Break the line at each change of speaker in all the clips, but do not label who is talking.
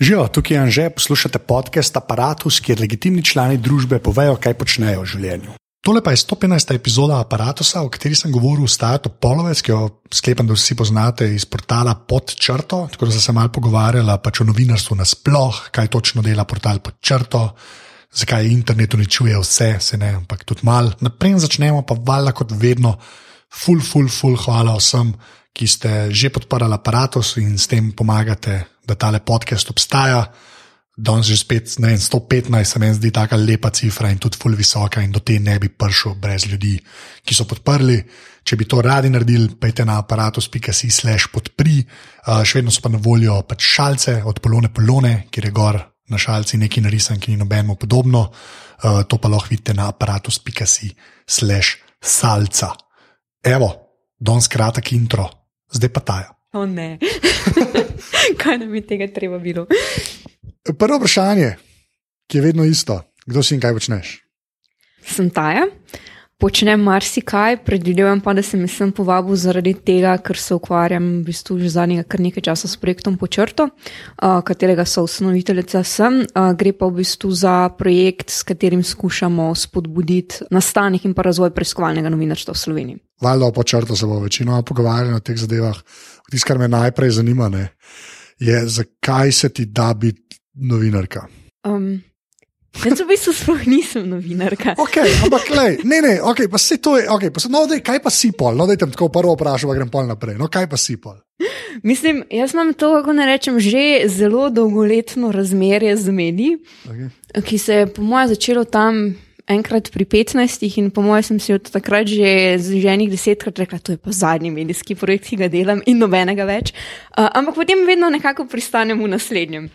Živijo, tukaj je Anže, poslušate podcast Apparatus, kjer legitimni člani družbe povejo, kaj počnejo v življenju. Tole pa je 115. epizoda Apparatusa, o kateri sem govoril s Tato Polovec, ki jo sklepam, da vsi poznate iz portala Pod črto. Tako da sem se mal pogovarjala pač o novinarstvu nasploh, kaj točno dela portal Pod črto, zakaj internet uničuje vse, se ne, ampak tudi mal. Naprej začnemo pa valjda kot vedno, full, full, full, hvala vsem, ki ste že podprli aparatus in s tem pomagate, da tale podcast obstaja. Danes že spet, ne vem, 115 se mi zdi tako lepa cifra in tudi full visoka, in do te ne bi prišel brez ljudi, ki so podprli. Če bi to radi naredili, pejte na aparatus.si slash podpri, uh, še vedno so pa na voljo pač šalce od polone polone, kjer je gor na šalci nekaj narisan, ki ni nobeno podobno. Uh, to pa lahko vidite na aparatus.si slash salca. Evo, danes kratek intro, zdaj pa taja.
O ne, kaj nam je tega treba bilo?
Prvo vprašanje, ki je vedno isto, kdo si in kaj počneš?
Sem Taja, počnem marsikaj, predvidevam pa, da sem sem povabil zaradi tega, ker se ukvarjam v bistvu že zadnjega kar nekaj časa s projektom Počrto, uh, katerega so ustanoviteljica sem. Uh, gre pa v bistvu za projekt, s katerim skušamo spodbuditi nastanek in pa razvoj preiskovalnega novinarstva v Sloveniji.
Valjda o počrtu se bo večino pogovarjali o teh zadevah. Tisto, kar me najprej zanima, ne, je, zakaj se ti da biti novinarka.
Um, jaz v bistvu sploh nisem novinarka.
Okay, ampak, lej, ne, ne, okay, pa se to je, okay, pa se, no, dej, kaj pa si pol, no, da te tako prvo vprašam, pa grem pol naprej. No, kaj pa si pol?
Mislim, jaz imam to, kako ne rečem, že zelo dolgoletno razmerje z mediji,
Okay.
ki se je po mojem začelo tam enkrat pri 15 in po mojem sem si od takrat že z ženih desetkrat rekla, to je pa zadnji medijski projekt, ki ga delam in nobenega več. Uh, ampak potem vedno nekako pristanem v naslednjem.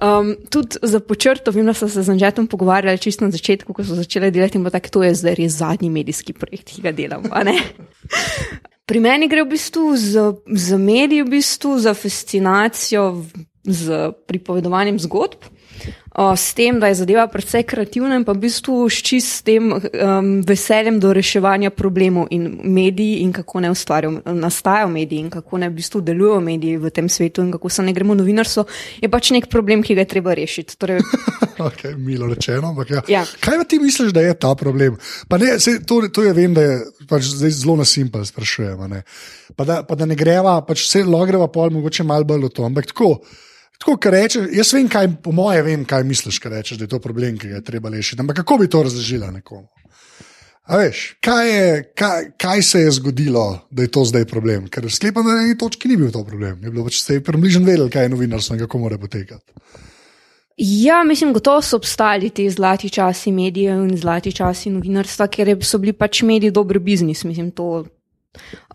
Um, tudi za počrto, vem, da so se z Anžetom pogovarjali čisto na začetku, ko so začeli delati in bo tako, to je zdaj res zadnji medijski projekt, ki ga delam. Pri meni gre v bistvu za, za medije, v bistvu za fascinacijo z pripovedovanjem zgodb. O, s tem, da je zadeva precej kreativna in pa v bistvu s čistim um, veseljem do reševanja problemov in mediji in kako ne ustvarjajo, nastajajo mediji in kako ne v bistvu delujejo mediji v tem svetu in kako se ne gremo novinarstvo, je pač nek problem, ki ga je treba rešiti. Torej,
Okay, milo rečeno, ampak ja.
Ja.
Kaj ti misliš, da je ta problem? Pa ne, sej, to, to je vem, da je pač zelo na simpel, sprašujem. Pa da, pa da ne greva, pač vse logreva pol, mogoče malo bolj v to. Ampak tako, tako kar rečeš, jaz vem, kaj, po moje vem, kaj misliš, kar rečeš, da je to problem, ki ga je treba rešiti. Ampak kako bi to razložila nekomu? A veš, kaj, je, kaj, kaj se je zgodilo, da je to zdaj problem? Ker sklepam, da na eni točki ni bil to problem. Je bilo pač ste približno vedeli, kaj je novinarstvo in kako mora potekati.
Ja, mislim, gotovo so obstajali ti zlati časi medijev in zlati časi novinarstva, ker so bili pač mediji dober biznis. Mislim, to.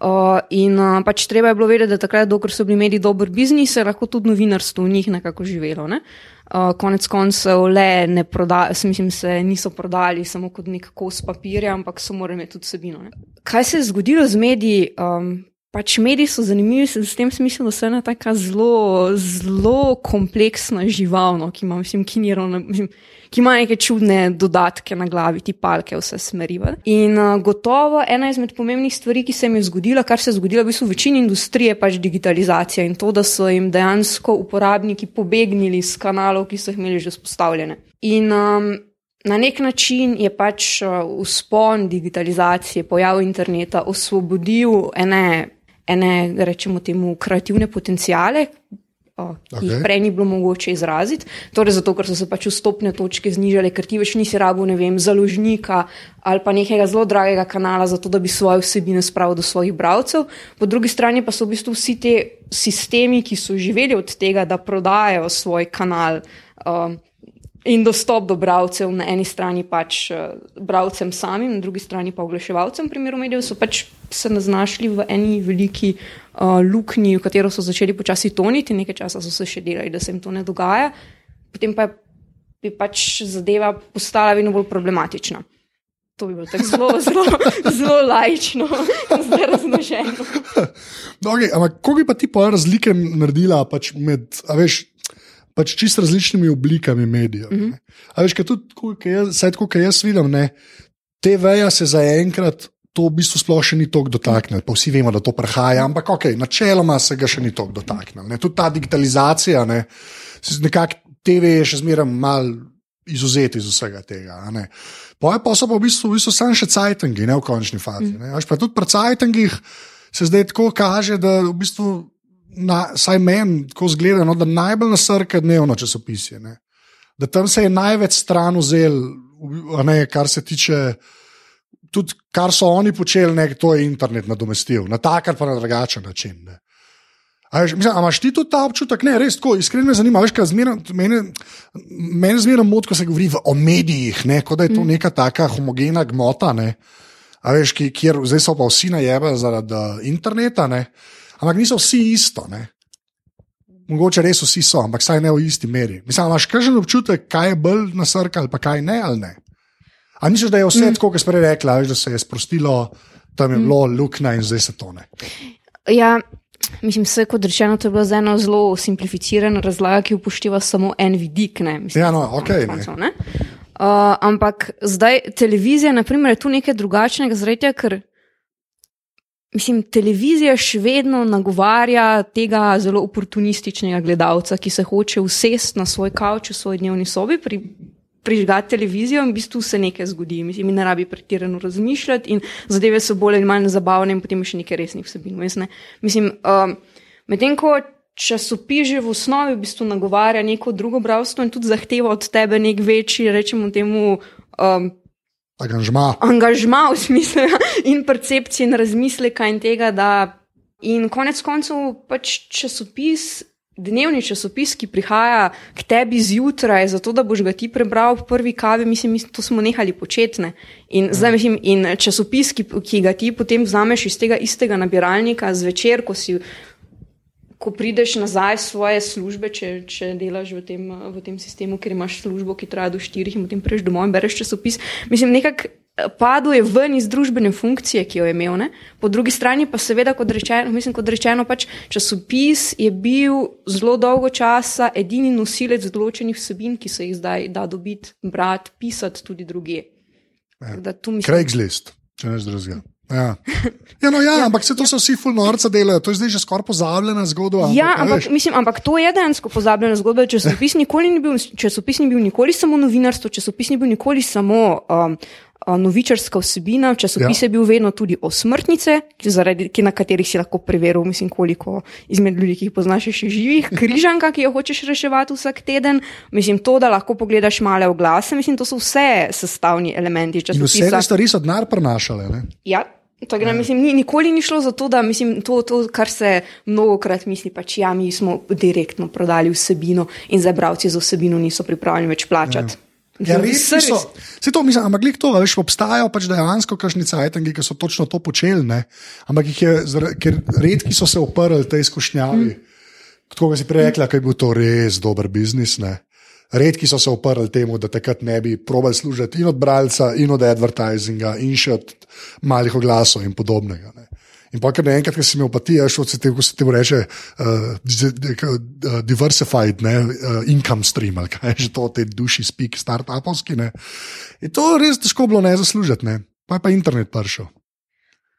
Uh, in uh, pač treba je bilo vedeti, da takrat, dokler so bili mediji dober biznis, je lahko tudi novinarstvo v njih nekako živelo. Ne? Uh, konec koncev le ne proda, s- mislim, se niso prodali samo kot nek kos papirja, ampak so morali imeti tudi vsebino. Ne? Kaj se je zgodilo z mediji? Um, Pač mediji so zanimivi se v tem smislu, da so ena tako zelo, zelo kompleksna živalno, ki ima, mislim, ki, ni ravno, mislim, ki ima neke čudne dodatke na glavi, ti palke, vse smeriva. In uh, gotovo ena izmed pomembnih stvari, ki se jim je zgodila, kar se je zgodilo v bistvu večini industrije, je pač digitalizacija in to, da so jim dejansko uporabniki pobegnili iz kanalov, ki so jih imeli že vzpostavljene. In um, Na nek način je pač uh, vzpon digitalizacije, pojav interneta osvobodil ene, ene rečemo temu, kreativne potencijale, uh, ki okay. jih prej ni bilo mogoče izraziti. Torej, zato, ker so se pač vstopne točke znižale, ker ti več nisi rabil, ne vem, založnika ali pa nekega zelo dragega kanala, zato da bi svoje vsebine spravil do svojih bralcev. Po drugi strani pa so v bistvu vsi ti sistemi, ki so živeli od tega, da prodajajo svoj kanal. Um, In dostop do bralcev, na eni strani pač uh, bralcem samim, na drugi strani pa oglaševalcem, v primeru medijev, so pač se znašli v eni veliki uh, luknji, v katero so začeli počasi toniti, nekaj časa so se še delali, da se jim to ne dogaja, potem pa je pač zadeva postala vedno bolj problematična. To bi bilo tako zelo, zelo, zelo lajčno, zdaj razloženo.
No, okay, ampak kako bi pa ti pa razlike naredila pač med, veš, pač čisto različnimi oblikami medijev? Mm -hmm. A veš, kaj tudi, ko jaz, saj tako, kot jaz vidim, ne, TV-ja se zaenkrat to v bistvu sploh še ni tako dotaknilo. Pa vsi vemo, da to prihaja, ampak ok, načeloma se ga še ni tako dotaknilo. ne. Tudi ta digitalizacija, ne, nekako TV je še zmeraj mal izuzeti iz vsega tega. Poje pa so pa v bistvu, v bistvu samo še cajtangi, ne v končni fazi. ne. Veš, pa tudi pri cajtangih se zdaj tako kaže, da v bistvu, na, saj meni tako zgleda, no, da najbolj nasrka dnevno časopisje. Ne. Da tam se je največ stran vzel, ne, kar se tiče. Tudi kar so oni počeli, ne, to je internet nadomestil, na tak ali pa na drugačen način. Ne. A veš, mislim, a imaš ti tudi ta občutek, ne, res tako, iskreno me zanima, veš, kaj zmeraj, mene, mene zmeraj moti, ko se govori v, o medijih, ne, kot da je to neka taka homogena gmota, ne, a veš, ki, kjer zdaj so pa vsi najebe zaradi uh, interneta, ne, ampak niso vsi isto, ne. Mogoče res vsi so, ampak saj ne v isti meri. Mislim, imaš kažen občutek, kaj je bolj nasrka ali pa kaj ne ali ne. A misliš, da je vse mm. tako, kot si prej rekla, veš, da se je sprostilo, tam je bilo mm. luknja in zdaj se tone.
Ja, mislim, vse kot rečeno, to je bila ena zelo simplificirana razlaga, ki upošteva samo en vidik. Ne, mislim,
Ja, no, ok. Ne.
koncev, ne. Uh, ampak zdaj televizija, naprimer, je tu nekaj drugačnega, zaradi tega, ker mislim, televizija še vedno nagovarja tega zelo oportunističnega gledalca, ki se hoče usesti na svoj kavč v svoji dnevni sobi. Pri, Prižgati televizijo in v bistvu se nekaj zgodi. Mislim, ne rabi pretirano razmišljati, in zadeve so bolj ali manj zabavne, in potem je še nekaj resnih vsebin. ne. Mislim, um, medtem ko časopis že v osnovi v bistvu nagovarja neko drugo bravstvo in tudi zahteva od tebe nek večji, rečemo temu, um,
Angažma.
angažma v smislu ja, in percepcije in razmisleka in tega, da in konec koncev pač časopis. Dnevni časopis, ki prihaja k tebi zjutraj, zato da boš ga ti prebral v prvi kavi, mislim, mislim to smo nehali početi. ne. In, zdaj, mislim, in časopis, ki, ki ga ti potem vzameš iz tega istega nabiralnika zvečer, ko, si, ko prideš nazaj iz svoje službe, če, če delaš v tem, v tem sistemu, ker imaš službo, ki traja do štirih in potem prejš domov in bereš časopis. Mislim, nekako padel je ven iz družbene funkcije, ki jo je imel. Ne? Po drugi strani pa seveda, kot rečeno, mislim, kot rečeno pač časopis je bil zelo dolgo časa edini nosilec določenih vsebin, ki se jih zdaj da dobiti, brati, pisati tudi druge. Tu mislim,
Craigslist, če ne zdržijo. Ja. Ja, no, ja, ampak se to so vsi fulnorca delajo, to je zdaj že skoraj pozabljena zgodba.
Ja,
a
ampak,
veš.
mislim, ampak to je dejansko pozabljena zgodba. Časopis nikoli ni bil, časopis ni bil nikoli samo novinarstvo, časopis ni bil nikoli samo um, uh, novičarska vsebina, časopis
Ja.
ja. je bil vedno tudi o smrtnice, ki, zaradi, ki na katerih si lahko preveril, mislim, koliko izmed ljudi, ki jih poznaš, še živih, križanka, ki jo hočeš reševati vsak teden, mislim, to, da lahko pogledaš male oglase, mislim, to so vse sestavni elementi
In vse te
časopisa.
stvari so denar prenašale.
Ja. Tako, da, mislim, ni, nikoli ni šlo za to, da mislim, to, to, kar se mnogokrat misli, pač ja, mi smo direktno prodali vsebino in zdaj bravci za vsebino niso pripravljeni več plačati.
Ja,
Mislim,
res so. Se to mislim, ampak glih to, veš, obstajajo pač dejansko kakšni cajtangi, ki so točno to počeli, ne? ampak jih je, ker redki so se oprli tej izkušnjavi. Mm. Tako kot si prej rekla, da je bil to res dober biznis. Ne? Redki so se oprli temu, da takrat ne bi probali služiti in od bralca, in od advertisinga, in še od malih oglasov in podobnega. Ne? In pa, ker naenkrat, ko si imel pa ti, veš, kot se te, se temu reče, uh, di- di- diversified ne, uh, income stream, ali kaj že to, te duši spik, startupovski. Je to res težko bilo ne zaslužiti, ne. pa je pa internet prišel.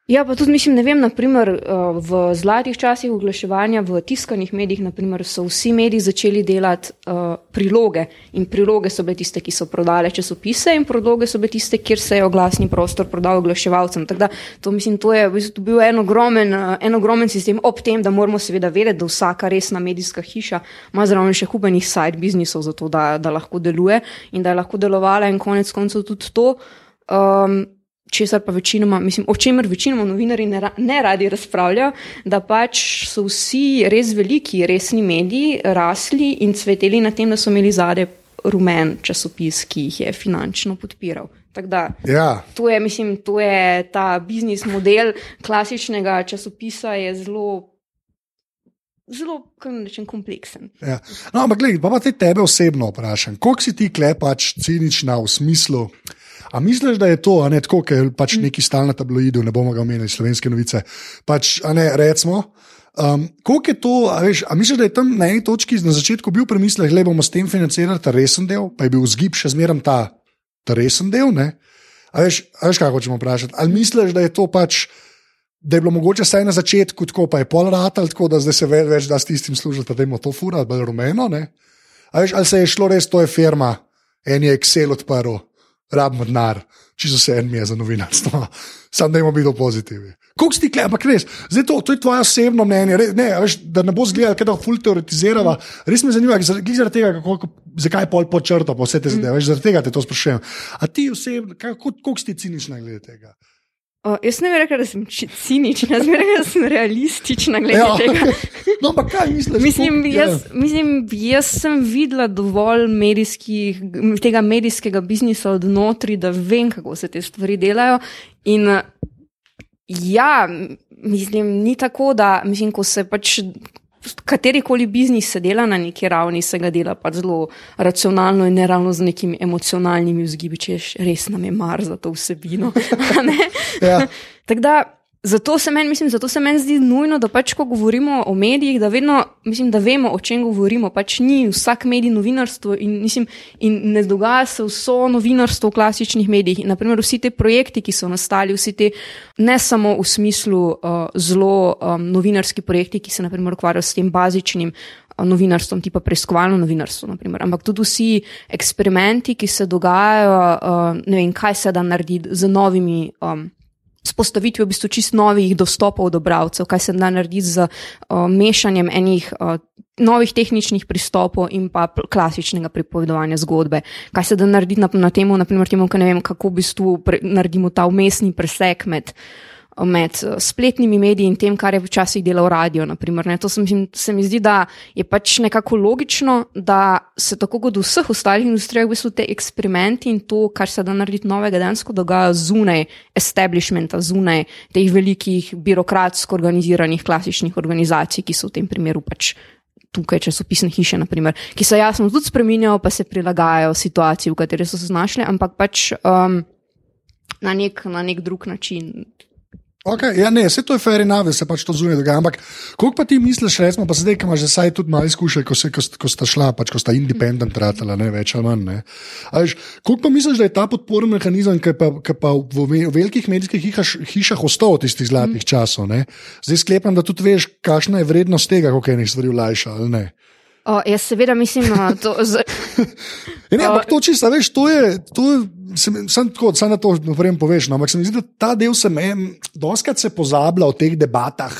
Ja, pa tudi mislim, ne vem, naprimer, uh, v zlatih časih oglaševanja, v tiskanih medijih, naprimer, so vsi mediji začeli delati uh, priloge in priloge so bile tiste, ki so prodale časopise in priloge so bile tiste, kjer se je oglasni prostor prodal oglaševalcem. Tako da to, mislim, to je v bistvu bil en ogromen, uh, en ogromen sistem, ob tem, da moramo seveda vedeti, da vsaka resna medijska hiša ima zraven še kupenih side biznisov za to, da, da lahko deluje in da je lahko delovala in konec koncev tudi to. Um, česar pa večinoma, mislim, o čemer večinoma novinari ne, ra ne radi razpravljajo, da pač so vsi res veliki, resni mediji rasli in cveteli na tem, da so imeli zade rumen časopis, ki jih je finančno podpiral. Da,
Ja.
to je, mislim, to je ta biznis model klasičnega časopisa, je zelo, zelo, kako rečem, kompleksen.
Ja. No, ampak gledaj, pa, pa te tebe osebno vprašam, koliko si ti klepač cinična v smislu. A misliš, da je to, a ne tako, ker pač neki stalni tabloidi, ne bomo ga omenili, slovenske novice, pač, a ne, recimo. Um, koliko je to, a, veš, a misliš, da je tam na eni točki na začetku bil premislek, da bomo s tem financirali ta resen del, pa je bil vzgib še zmeraj ta, ta resen del, ne? A veš, a veš, kaj hočemo vprašati? Ali misliš, da je to pač, da je bilo mogoče vsaj na začetku, tako pa je pol ratal, tako da zdaj se ve, več, da s tistim služiš, da imamo to fura, bolj rumeno, ne? A veš, ali se je šlo res, to je firma, en je Excel odprl, rabimo denar, čisto se en mi je za novinarstvo, sam da imamo biti pozitivni. Kako si ti klej, ampak res, zdaj to, to je tvoje osebno mnenje, res, ne, veš, da ne bo zgledal, da ful teoretizirava. Res me zanima, zaradi tega, kako, zakaj pol počrta, pa vse te zadeve, mm. zaradi tega te to sprašujem. A ti osebno, kako si ti cinična glede tega?
O, jaz ne bi rekla, da sem cinična, jaz bi rekla, da sem realistična glede ja. tega.
no, pa kaj misliš?
Mislim, jaz, mislim, jaz sem videla dovolj medijskih, tega medijskega biznisa odnotri, da vem, kako se te stvari delajo. In Ja, mislim, ni tako, da mislim, ko se pač. Katerikoli biznis se dela na neki ravni, se ga dela pač zelo racionalno in ne ravno z nekimi emocionalnimi vzgibi, če res nam je mar za to vsebino. ja. Tako da Zato se meni, mislim, zato se meni zdi nujno, da pač, ko govorimo o medijih, da vedno, mislim, da vemo, o čem govorimo. Pač ni vsak medij novinarstvo in, mislim, in ne dogaja se vso novinarstvo v klasičnih medijih. In, naprimer, vsi te projekti, ki so nastali, vsi te ne samo v smislu uh, zelo um, novinarski projekti, ki se naprimer ukvarjajo s tem bazičnim. Uh, novinarstvom, tipa preiskovalno novinarstvo, naprimer. ampak tudi vsi eksperimenti, ki se dogajajo, uh, ne vem, kaj se da narediti z novimi um, spostavitvijo v bistvu čist novih dostopov do bralcev, kaj se da narediti z uh, mešanjem enih uh, novih tehničnih pristopov in pa klasičnega pripovedovanja zgodbe. Kaj se da narediti na, na temo, naprimer, temu, ne vem, kako v bistvu pre, naredimo ta umestni presek med med eh, spletnimi mediji in tem, kar je včasih delal radio. Naprimer, to se mi, se mi zdi, da je pač nekako logično, da se tako kot v vseh ostalih industrijah, v bistvu te eksperimenti in to, kar se da narediti novega dejansko dogaja zunaj establishmenta, zunaj teh velikih birokratsko organiziranih klasičnih organizacij, ki so v tem primeru pač. Tukaj časopisne hiše, naprimer, ki se jasno tudi spremenjajo, pa se prilagajajo situaciji, v kateri so se znašli, ampak pač um, na, nek, na nek drug način.
Okay, ja, ne, vse to je fair enough, se pač to zunaj dogaja. Ampak, koliko pa ti misliš, recimo, pa zdaj, ki imaš že saj tudi malo izkušenj, ko, ko, ko sta šla, pač, ko sta independent ratela, ne več ali manj. Veš, koliko pa misliš, da je ta podporni mehanizem, ki pa, pa v, velikih medijskih hišah, hišah ostal od tistih zlatih mm. časov? Ne? Zdaj sklepam, da tudi veš, kakšna je vrednost tega, kako je nekaj stvari vlajša ali ne.
O, jaz seveda mislim, da je to. Z...
ne, ampak to čisto, veš, to je. To je Sam tako, sam na to naprej poveš. No, ampak se mi zdi, da ta del se me, doskrat se pozablja v teh debatah,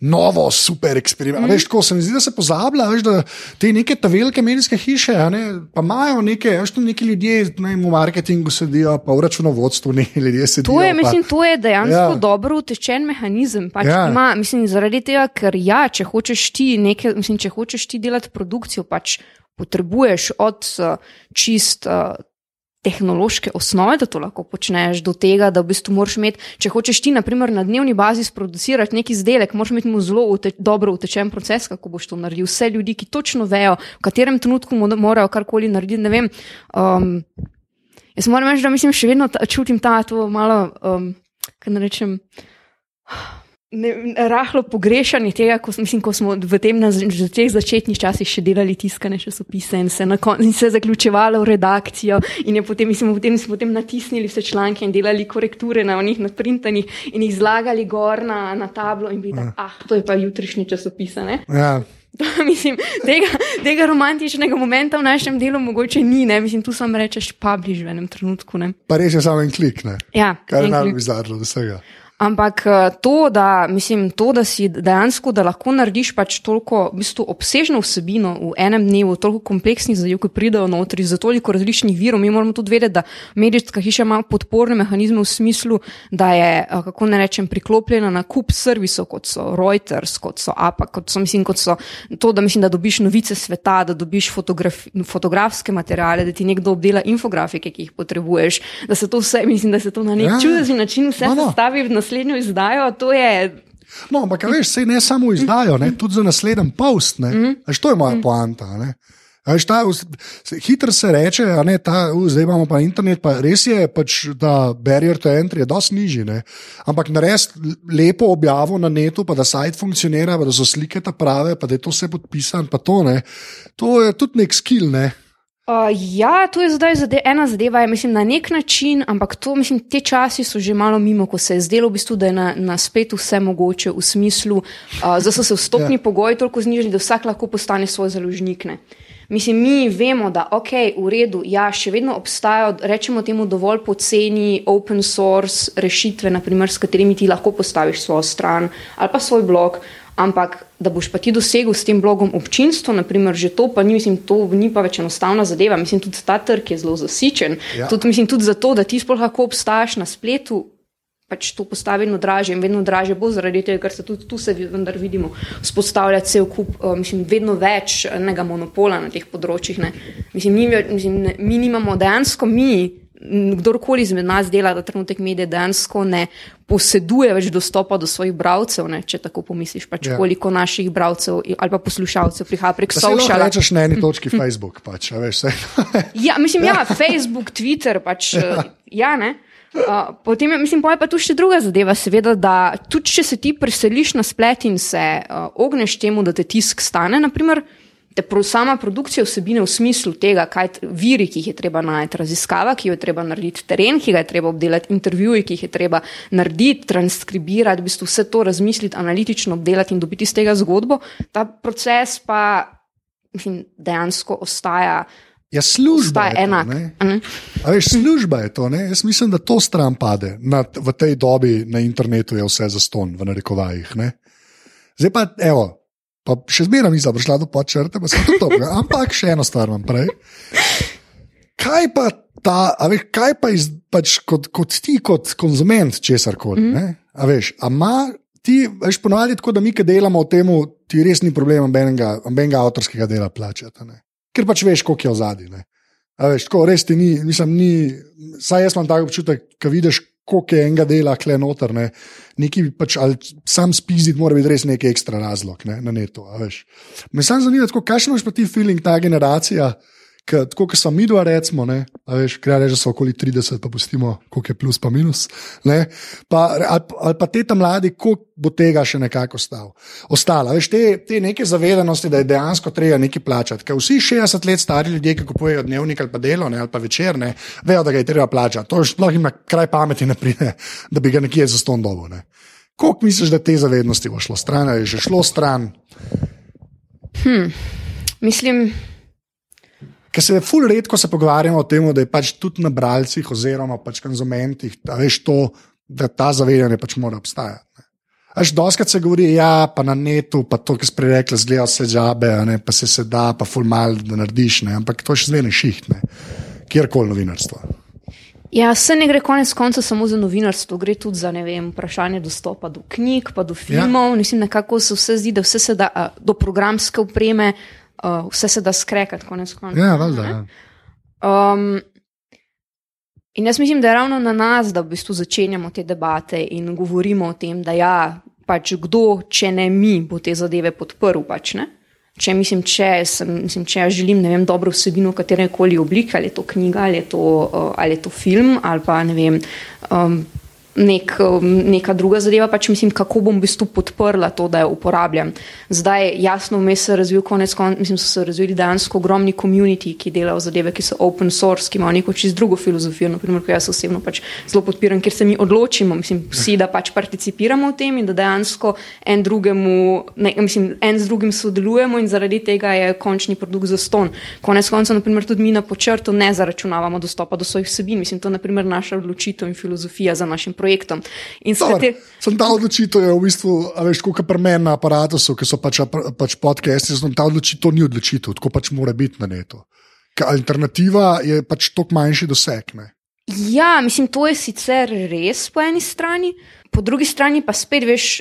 novo, super eksperiment. Mm. Veš, tako se mi zdi, da se pozablja, veš, da te neke ta velike medijske hiše, ne, pa imajo neke, veš, tu neki ljudje, ne v marketingu sedijo, pa v računovodstvu neki ljudje sedijo.
To je, pa, mislim, to je dejansko ja. dobro utečen mehanizem. Pač ja. ima, mislim, zaradi tega, ker ja, če hočeš ti nekaj, mislim, če hočeš ti delati produkcijo, pač potrebuješ od uh, čist. Uh, tehnološke osnove, da to lahko počneš, do tega, da v bistvu moraš imeti, če hočeš ti, naprimer, na dnevni bazi sproducirati neki izdelek, moraš imeti mu zelo ute, dobro utečen proces, kako boš to naredil. Vse ljudi, ki točno vejo, v katerem trenutku morajo karkoli narediti. Ne vem. Um, jaz moram reči, da mislim, še vedno ta, čutim ta to malo, um, kaj ne rečem ne, rahlo pogrešanje tega, ko, mislim, ko smo v tem na, v teh začetnih časih še delali tiskane časopise in se, kon, in se zaključevalo v redakcijo in potem, mislim, potem smo potem natisnili vse članke in delali korekture na njih nadprintanih in jih zlagali gor na, na tablo in videli, ja. ah, to je pa jutrišnji časopis. Ja. Mislim, tega, tega romantičnega momenta v našem delu mogoče ni, ne? mislim, tu samo rečeš, pa bliž v enem trenutku. Ne?
Pa res je samo en klik, ne?
Ja,
kar je najbolj bizarno od vsega.
Ampak eh, to, da, mislim, to, da si dejansko da lahko narediš pač toliko v bistvu, obsežno vsebino v enem dnevu, toliko kompleksnih zadev, ki pridejo notri za toliko različnih virov, mi moramo tudi vedeti, da medijska hiša ima podporne mehanizme v smislu, da je, eh, kako ne rečem, priklopljena na kup servisov, kot so Reuters, kot so APA, kot so, mislim, kot so to, da, mislim, da dobiš novice sveta, da dobiš fotografi, fotografske materiale, da ti nekdo obdela infografike, ki jih potrebuješ, da se to vse, mislim, da se to na nek ja. čudežni način vse no, no. stavi v nas naslednjo izdajo, to je.
No, ampak veš, se ne samo izdajo, ne, tudi za naslednji post. Mm -hmm. To je moja mm poanta. Hitro se reče, ne, ta, uh, zdaj imamo pa internet, pa res je, pač, da barrier to entry je precej nižji. Ne. Ampak narediti lepo objavo na netu, pa da sajt funkcionira, pa da so slike ta prave, pa da je to vse podpisano, to ne. To je tudi nek skill. Ne.
Uh, ja, to je zdaj zade ena zadeva, je, mislim, na nek način, ampak to, mislim, te časi so že malo mimo, ko se je zdelo, v bistvu, da je na, na spletu vse mogoče v smislu, uh, da so se vstopni ja. pogoji toliko znižali, da vsak lahko postane svoj založnik. Ne. Mislim, mi vemo, da ok, v redu, ja, še vedno obstajajo, rečemo temu, dovolj poceni open source rešitve, naprimer, s katerimi ti lahko postaviš svojo stran ali pa svoj blog. Ampak, da boš pa ti dosegel s tem blogom občinstvo, naprimer, že to pa ni, mislim, to ni pa več enostavna zadeva. Mislim, tudi ta trg je zelo zasičen. Ja. Tudi, mislim, tudi zato, da ti sploh lahko obstajaš na spletu, pač to postavi vedno draže in vedno draže bo zaradi tega, ker se tudi tu se vendar vidimo, spostavlja cel kup, uh, mislim, vedno več enega monopola na teh področjih. Ne. Mislim, mi, mislim, ne, mi nimamo dejansko mi kdorkoli izmed nas dela, da trenutek medije dejansko ne poseduje več dostopa do svojih bralcev, ne, če tako pomisliš, pač ja. koliko naših bralcev ali pa poslušalcev prihaja prek
social. Če rečeš na eni točki Facebook, pač, veš vse.
ja, mislim, ja, Facebook, Twitter, pač, ja, ja ne. Uh, potem je, mislim, pa tu še druga zadeva, seveda, da tudi če se ti preseliš na splet in se uh, ogneš temu, da te tisk stane, naprimer, te sama produkcija vsebine v smislu tega, kaj viri, ki jih je treba najti, raziskava, ki jo je treba narediti, teren, ki ga je treba obdelati, intervjuji, ki jih je treba narediti, transkribirati, v bistvu vse to razmisliti, analitično obdelati in dobiti iz tega zgodbo, ta proces pa mislim, dejansko ostaja.
Ja, služba je enak. To, veš, služba je to. Ne? Jaz mislim, da to stran pade. Na, v tej dobi na internetu je vse za ston, v narekovajih. Ne? Zdaj pa, evo, pa še zmeraj nisem prišla do počrte, pa sem tudi to. Ampak še eno stvar vam prej. Kaj pa ta, a veš, kaj pa iz, pač kot, kot ti, kot konzument česar koli? Mm. A veš, a ima ti, veš, ponovadi tako, da mi, ki delamo v tem, ti res ni problem, benga avtorskega dela plačati. Ker pač veš, koliko je v zadnji. Veš, tako res ti ni, mislim, ni, saj jaz imam tak občutek, ko vidiš, koliko je enega dela, kle noter. Ne. Neki pač, ali sam spizit, mora biti res neki ekstra razlog ne, na netu. Me samo zanima, kakšen imaš pa ti feeling ta generacija tako kot smo mi dva, recimo, ne, veš, kaj reče, so okoli 30, pa pustimo, koliko je plus, pa minus. Pa, ali, ali pa te tam mladi, koliko bo tega še nekako ostalo. Veš, te, te neke zavedanosti, da je dejansko treba nekaj plačati. Ker vsi 60 let stari ljudje, ki kupujejo dnevnik ali pa delo ne, ali pa večer, ne, vejo, da ga je treba plačati. To sploh ima kraj pameti, ne pride, da bi ga nekje za ston dobo. Ne. Koliko misliš, da te zavednosti bo šlo stran, ali je že šlo stran?
Hmm. Mislim,
Ker se ful redko se pogovarjamo o tem, da je pač tudi na bralcih oziroma pač konzumentih, da veš to, da ta zavedanje pač mora obstajati. Až doskrat se govori, ja, pa na netu, pa to, kar si prej rekel, zgleda vse džabe, ne, pa se se da, pa ful mal, da narediš, ne, ampak to še zmeraj šiht, kjerkoli novinarstvo.
Ja, se ne gre konec konca samo za novinarstvo, gre tudi za vem, vprašanje dostopa do knjig, pa do filmov. Ja. Mislim, nekako se vse zdi, da vse se da do programske opreme, uh, vse se da skrekati, konec koncev.
Ja, valjda. Ja.
Um, in jaz mislim, da je ravno na nas, da v bistvu začenjamo te debate in govorimo o tem, da ja, pač kdo, če ne mi, bo te zadeve podprl. Pač, če, mislim, če, sem, mislim, če ja želim vem, dobro vsebino v katerem koli obliki, ali je to knjiga, ali je to, uh, ali je to film, ali pa ne vem. Um, nek, neka druga zadeva, pač mislim, kako bom v bistvu podprla to, da jo uporabljam. Zdaj, jasno, vmes se je razvil konec konca, mislim, so se razvili dejansko ogromni komuniti, ki delajo zadeve, ki so open source, ki imajo neko čisto drugo filozofijo, naprimer, ko jaz osebno pač zelo podpiram, ker se mi odločimo, mislim, vsi, da pač participiramo v tem in da dejansko en drugemu, ne, mislim, en z drugim sodelujemo in zaradi tega je končni produkt za ston. Konec konca, naprimer, tudi mi na počrtu ne zaračunavamo dostopa do svojih vsebin, mislim, to je naprimer naša odločitev in filozofija za našim projektom projektom.
Te... Sem ta odločitev, je v bistvu, veš, kot pri meni na aparatu, ki so pač, pač podcasti, ta odločitev ni odločitev, tako pač mora biti na netu. Alternativa je pač toliko manjši doseg. Ne?
Ja, mislim, to je sicer res po eni strani, po drugi strani pa spet veš,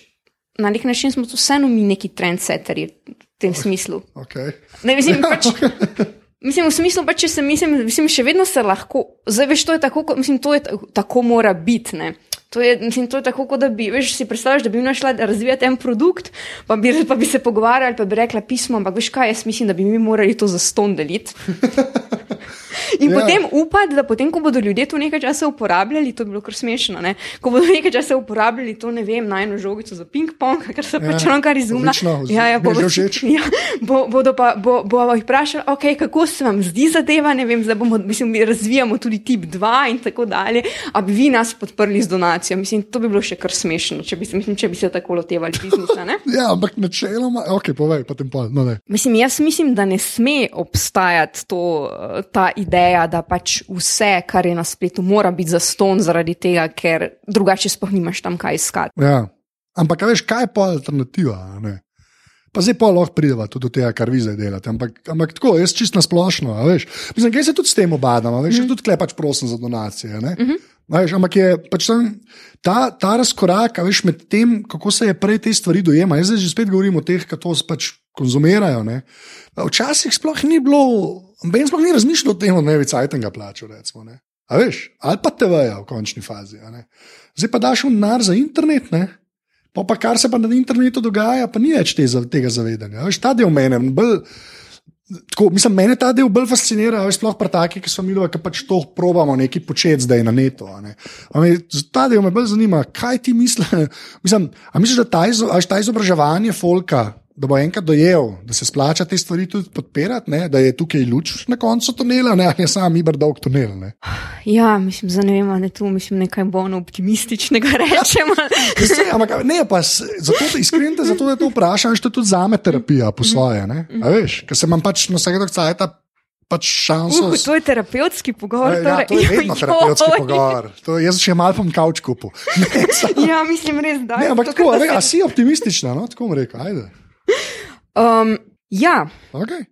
na nek način smo vseeno mi neki trendsetterji v tem smislu.
Okay.
Ne, mislim, pač, Mislim, v smislu, pa, če se mislim, mislim, še vedno se lahko, zdaj veš, to je tako, mislim, to je tako mora biti. To je, mislim, to je tako, kot da bi, veš, si predstavljaš, da bi našla razvijati en produkt, pa bi, pa bi se pogovarjali, pa bi rekla pismo, ampak veš kaj, jaz mislim, da bi mi morali to za ston deliti. In
Ja.
potem upati, da potem, ko bodo ljudje to nekaj časa uporabljali, to je bilo kar smešno, ne? ko bodo nekaj časa uporabljali to, ne vem, najno žogico za ping-pong, ker so
Ja,
pač ono kar
z-
ja, ja,
mi
bo, ja, bo, bodo pa bo, bo jih vprašali, okay, kako se vam zdi zadeva, ne vem, zdaj bomo, mislim, mi razvijamo tudi tip 2 in tako dalje, a bi vi nas podprli z donacijo. Mislim, to bi bilo še kar smešno, če bi, mislim, če bi se tako lotevali biznisa. Ne?
Ja, ampak načeloma, ok, povej, potem pa. No, ne.
Mislim, jaz mislim, da ne sme obstajati to, ta ideja, da pač vse, kar je na spletu, mora biti zaston zaradi tega, ker drugače sploh nimaš tam kaj iskati.
ja. Ampak, veš, kaj je pa alternativa? ne? Pa zdaj pa lahko prideva tudi do tega, kar vi zdaj delate. Ampak, ampak tako, jaz čist na splošno. Mislim, kaj se tudi s tem obadam, a veš, mm. tudi klej pač prosim za donacije. Mm -hmm. Veš, ampak je pač tam, ta, ta razkorak veš, med tem, kako se je prej te stvari dojema. Jaz zdaj že spet govorim o teh, ki to pač konzumirajo. Ne. Včasih sploh ni bilo, ben sploh ni razmišljal o tem, da ne bi cajtanga plačal. Recimo, ne. A veš, ali pa TV-ja v končni fazi. ne. Zdaj pa daš v nar za internet. Ne. Pa, pa kar se pa na internetu dogaja, pa ni več te, tega zavedanja. Veš, ta del mene bolj. Tako, mislim, mene ta del bolj fascinira, veš, sploh pri takih, ki so milo, ki pač to probamo nekaj početi zdaj na netu. ne. Me, ta del me bolj zanima, kaj ti misliš. Mislim, misliš, da ta, veš, ta izobraževanje folka, da bo enkrat dojel, da se splača te stvari tudi podpirati, ne? da je tukaj luč na koncu tunela, ne ali je sam iber dolg tunel. Ne?
Ja, mislim, za ne vem, ali tu mislim nekaj bolj optimističnega rečemo.
Se, ampak ne, pa zato, da- iskreno, te zato da to vprašam, što tudi za me terapija po svoje. Veš, ker se imam pač na vsakega cajta pač šanso.
Uh, to je terapevtski pogovor.
Ja,
torej.
to je vedno
Joj.
terapevtski pogovor. To, jaz še malo pom kavč sa-
Ja, mislim, res da.
ne, ampak tako,
da
ve,
se-
a si optimistična, no? tako bom rekel. Ajde.
Um, ja,
Okay.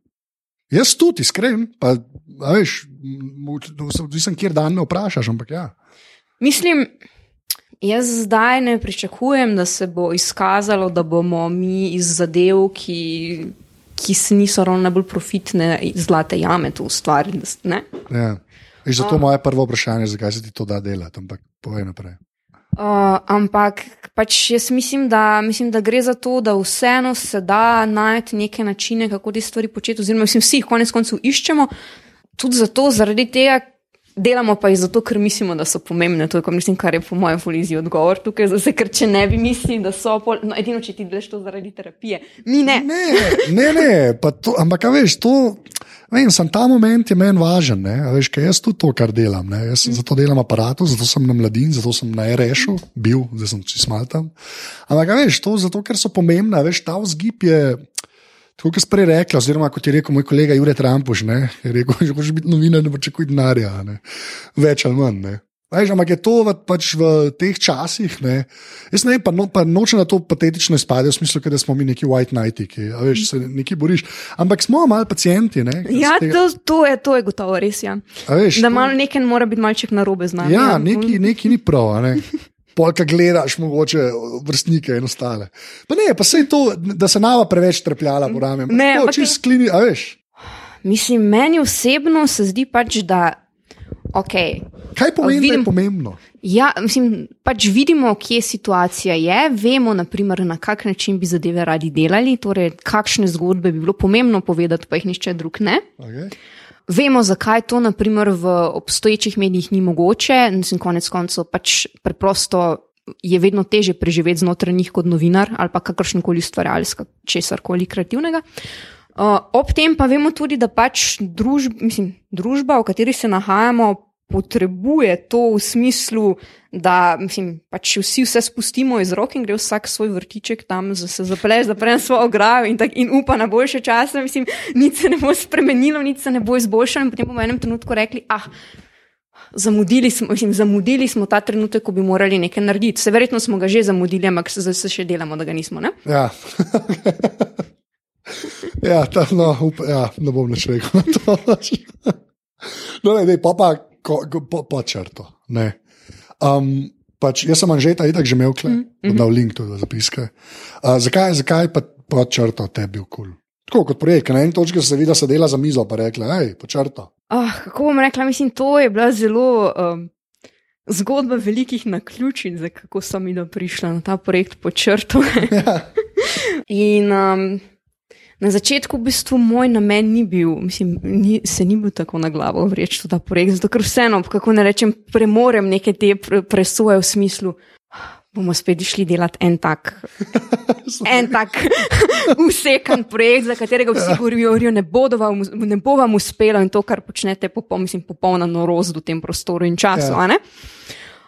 Jaz tudi, iskren, pa veš, m- m- odvisen, kjer dan me vprašaš, ampak ja.
mislim, jaz zdaj ne pričakujem, da se bo izkazalo, da bomo mi iz zadev, ki, ki se niso ravno najbolj profitne, zlate jame to ustvarili. da s- ne.
ja. Zato moje prvo vprašanje, zakaj se ti to da delati, ampak povej naprej.
Uh, ampak pač jaz mislim da, mislim, da gre za to, da vseeno se da najti neke načine, kako te stvari početi, oziroma mislim, vsi jih konec koncev iščemo, tudi zato, zaradi tega. Delamo pa jih zato, ker mislimo, da so pomembne. To je, mislim, kar je po mojem foliziji odgovor tukaj. Zase, ker če ne bi mislili, da so, pol, no, edino če ti delaš to zaradi terapije, mi ne.
Ne, ne, ne pa to, ampak a veš, to, vem, sem ta moment je meni važen. Ne, a veš, ker jaz tudi to, kar delam. Ne, jaz mm. zato delam aparatu, zato sem na mladin, zato sem na RŠ-u bil, zdaj sem čist mal tam. Ampak a veš, to zato, ker so pomembne, a veš, ta vzgib je. Tako kot si prej rekla, oziroma kot je rekel moj kolega Jurek Trampuš, ne, je rekel, že hočeš biti novinar, ne pričakuj denarja, ne. več ali manj. Ne. Veš, ampak je to v, pač v teh časih. Ne. Jaz ne vem, pa, no, pa nočem na to patetično izpade, v smislu, da smo mi neki white knighti, ki a veš, se neki boriš. Ampak smo malo pacijenti. Ne,
Ja,
tega-
to, to, je, to je gotovo res. Ja.
a veš,
Da
to-
malo nekaj mora biti malček narobe z nami.
Ja, neki, neki ni prav. Ne. Polka gledaš, mogoče vrstnike in ostale. Pa ne, pa se je to, da se nama preveč trpljala po rame.
Ne,
to
ampak-
sklini, a veš.
Mislim, meni osebno se zdi pač, da. Okay,
Kaj pomeni, da
vidim-
je pomembno?
ja, mislim, pač vidimo, kje situacija je, vemo, naprimer, na kak način bi zadeve radi delali, torej kakšne zgodbe bi bilo pomembno povedati, pa jih nišče drug ne.
Okay.
Vemo, zakaj to naprimer, v obstoječih medijih ni mogoče, in konec koncev pač preprosto je vedno teže preživeti znotraj njih kot novinar ali pa kakršen koli ustvarjalec, česar koli kreativnega. Uh, ob tem pa vemo tudi, da pač družb, mislim, družba, v kateri se nahajamo, potrebuje to v smislu, da mislim, pač vsi vse spustimo iz rok in gre vsak svoj vrtiček tam, za se zapre, zapre svojo ograjo in, tak, in upa na boljše čase. Mislim, nič se ne bo spremenilo, nič se ne bo izboljšalo in potem bomo v enem trenutku rekli, ah. Zamudili smo, mislim, zamudili smo ta trenutek, ko bi morali nekaj narediti. Se verjetno smo ga že zamudili, ampak se, se še delamo, da ga nismo. Ne?
Ja. ja, ta, no, up, ja, ne bom več rekel na to. no, ne, dej, pa pa ko, po, po črto. Ne. Um, pač, jaz sem Anžeta itak že imel, kle, mm -hmm. dal link tudi za zapiske. Uh, zakaj, zakaj pa po črto tebi bil kul? Cool? Tako kot projekt, na eni točki se vidi, da se dela za mizo, pa rekla, hej, po črto.
Oh, kako bom rekla, mislim, to je bila zelo um, zgodba velikih naključij, kako sem mi prišla na ta projekt po črtu.
Ja.
In um, Na začetku v bistvu moj namen ni bil, mislim, ni, se ni bil tako na glavo vreči v ta projekt, zato ker vseeno, kako ne rečem, premorem neke te presoje v smislu, bomo spet šli delati en tak, en tak usekan projekt, za katerega vsi govorijo, ne, ne bo vam uspelo in to, kar počnete, popoln, mislim, popolna norost v tem prostoru in času. Ja.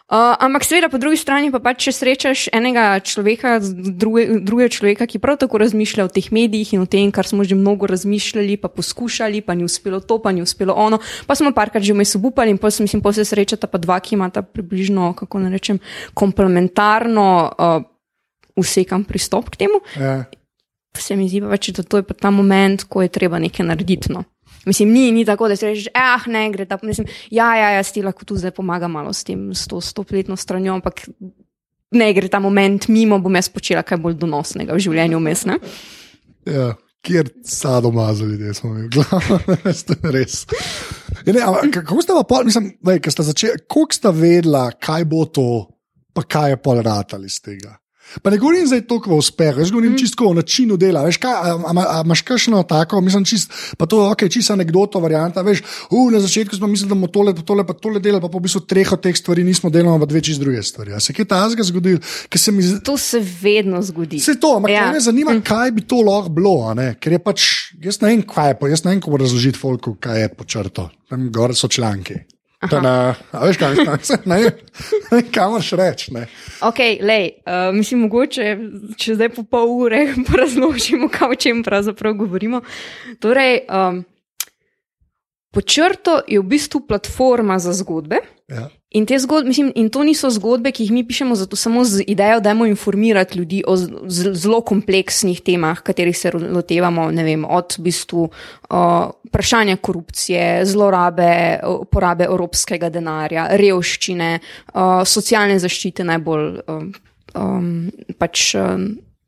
Uh, ampak, seveda, po drugi strani pa pač, če srečaš enega človeka, druge, druge človeka, ki prav tako razmišlja o teh medijih in o tem, kar smo že mnogo razmišljali, pa poskušali, pa ni uspelo to, pa ni uspelo ono, pa smo parkrat že vmes obupali in potem, mislim, potem se srečata pa dva, ki imata približno, kako ne rečem, komplementarno uh, usekan pristop k temu. Ja. Se mi zdi pa pač, da to je pa ta moment, ko je treba nekaj narediti. No. Mislim, ni, ni tako, da si rečeš, ah, ne gre. Ta, mislim, ja, ja, jaz ti lahko tu zdaj pomagam malo s tem, s to stopletno stranjo, ampak ne gre ta moment mimo, bom jaz počela kaj bolj donosnega v življenju vmes.
Ja, kjer sadomazo ljudje smo imeli, glavno, res. Ja, ne, kako ste pa, mislim, da ste začeli, koliko ste vedela, kaj bo to, pa kaj je pol ratali iz tega? Pa ne govorim zdaj toliko o uspehu, jaz govorim mm. čisto o načinu dela. Veš, kaj, a, a, a, imaš kakšno tako, mislim, čist, pa to je okay, čisto anekdota, varianta. Veš, uh, na začetku smo mislili, da bomo tole, pa tole, pa tole delali, pa po v bistvu treh od teh stvari nismo delali, pa dve čist druge stvari. A se kaj tajnega zgodilo? Se
z... To se vedno zgodi.
Se to, ampak ja. me zanima, mm. kaj bi to lahko bilo, ker je pač, jaz ne vem, kaj je, jaz ne vem, kako razložiti folku, kaj je počrto. Tam gor so članki. Na, veš, kaj, ne, ne, kaj moraš reči?
Okay, lej, uh, mislim, mogoče, če zdaj po pol ure razložimo, o čem pravzaprav govorimo. Torej, um, Počrto je v bistvu platforma za zgodbe. Ja. In, zgodbe, mislim, in to niso zgodbe, ki jih mi pišemo zato, samo z idejo, da imamo informirati ljudi o zelo kompleksnih temah, katerih se lotevamo, vem, od v bistvu, uh, vprašanja korupcije, zlorabe, porabe evropskega denarja, revščine, uh, socialne zaščite najbolj. Um, um, pač, um,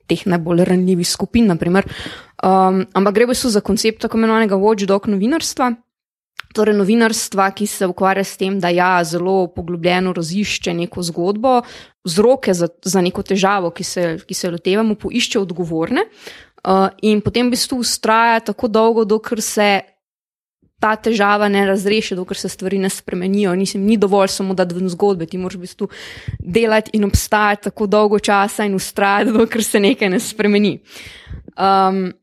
Teh najbolj ranljivih skupin, um, ampak gre v bistvu za koncept tako imenovanega watchdog novinarstva, torej novinarstva, ki se ukvarja s tem, da ja, zelo poglobljeno razišče neko zgodbo, vzroke za, za neko težavo, ki se, ki se lotevamo, poišče odgovorne uh, in potem v bistvu ustraja tako dolgo, dokler se. Ta težava ne razreši, dokler se stvari ne spremenijo. Nisem, ni dovolj samo, da dve zgodbe, ti moraš v bistvu delati in obstajati tako dolgo časa in ustrajati, dokler se nekaj ne spremeni. Um,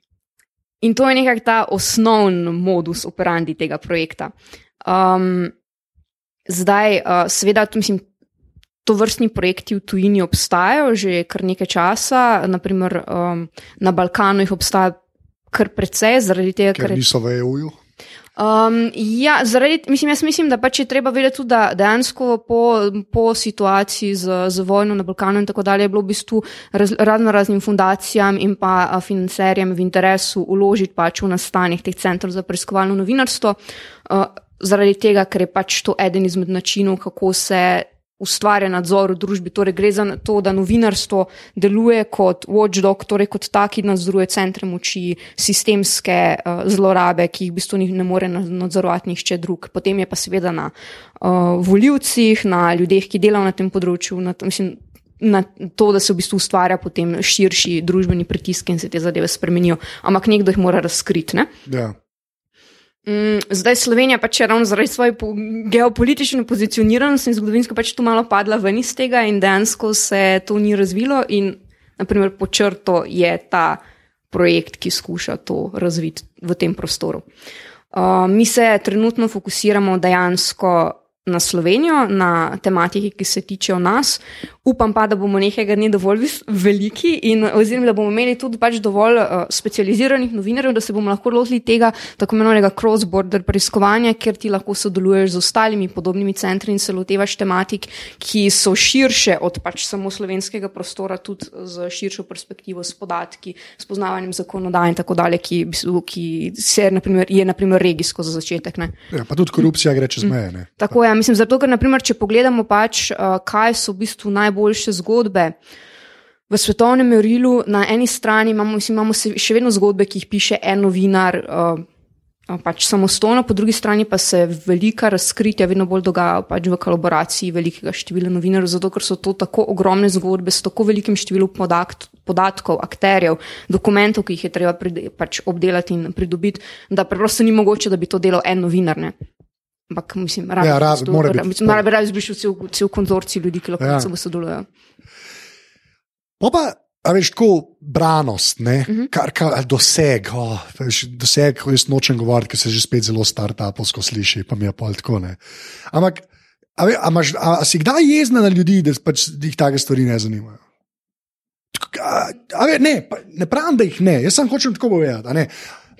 In to je nekako ta osnovni modus operandi tega projekta. Um, zdaj, uh, seveda, mislim, to vrstni projekti v tujini obstajajo že kar nekaj časa, naprimer um, na Balkanu jih obstaja kar precej, zaradi tega,
ker, ker niso v EU-ju.
Um, ja, zaradi, mislim, jaz mislim, da pač je treba vedeti tudi, da dejansko po, po situaciji z, z vojno na Balkanu in tako dalje je bilo v bistvu raz, razno raznim fundacijam in pa financerjem v interesu uložiti pač v nastanek teh centrov za preiskovalno novinarstvo. Uh, zaradi tega, ker je pač to eden izmed načinov, kako se ustvarja nadzor v družbi. Torej, gre za to, da novinarstvo deluje kot watchdog, torej kot taki nadzoruje centre moči, sistemske uh, zlorabe, ki jih v bistvu ne more nadzorovati nihče drug. Potem je pa seveda na uh, voljivcih, na ljudeh, ki delajo na tem področju. Na, mislim, Na to, da se v bistvu ustvarja potem širši družbeni pritisk in se te zadeve spremenijo, ampak nekdo jih mora razkriti.
Ja.
Mm, zdaj Slovenija pač je ravno zaradi svoje po geopolitične pozicioniranosti in zgodovinsko pač tu malo padla ven iz tega in dejansko se to ni razvilo in naprimer po črto je ta projekt, ki skuša to razviti v tem prostoru. Uh, mi se trenutno fokusiramo dejansko na Slovenijo, na tematiki, ki se tičejo nas. Upam pa, da bomo nekega dne dovolj veliki in oziroma, da bomo imeli tudi pač dovolj uh, specializiranih novinarjev, da se bomo lahko lotili tega tako imenovanega cross-border preiskovanja, ker ti lahko sodeluješ z ostalimi podobnimi centri in se lotevaš tematik, ki so širše od pač samo slovenskega prostora, tudi z širšo perspektivo, s podatki, s poznavanjem zakonodaje in tako dalje, ki, ki se, naprimer, je naprimer regijsko za začetek.
Ja, pa tudi korupcija gre čez meje. Mm.
Tako je mislim, zato, ker, naprimer, če pogledamo, pač, uh, kaj so v bistvu najboljše zgodbe v svetovnem merilu, na eni strani imamo, mislim, imamo še vedno zgodbe, ki jih piše en novinar. Uh, pač samostojno, po drugi strani pa se velika razkritja vedno bolj dogajajo pač v kolaboraciji velikega števila novinarjev, zato ker so to tako ogromne zgodbe s tako velikim številom podatkov, podatkov, akterjev, dokumentov, ki jih je treba pride, pač obdelati in pridobiti, da preprosto ni mogoče, da bi to delal en novinar. Ne. Ampak mislim, rabi,
Ja, rabi- mora biti.
mislim, rabi, rabi bi šel cel, cel konzorcij ljudi, ki lahko
Ja.
samo sodelujejo.
Pa pa, a veš, tako branost, ne, uh
Mhm.
-huh. kar, doseg. Oh, veš, doseg, ko jaz nočem govoriti, ker se že spet zelo startupovsko sliši, pa mi je pol tako. Ne. Ampak, a, ve, a, imaš, a, a si kdaj jezna na ljudi, da pač jih take stvari ne zanimajo? A, a ve, ne, pa, ne pravim, da jih ne, jaz sem hočem tako povedati. a.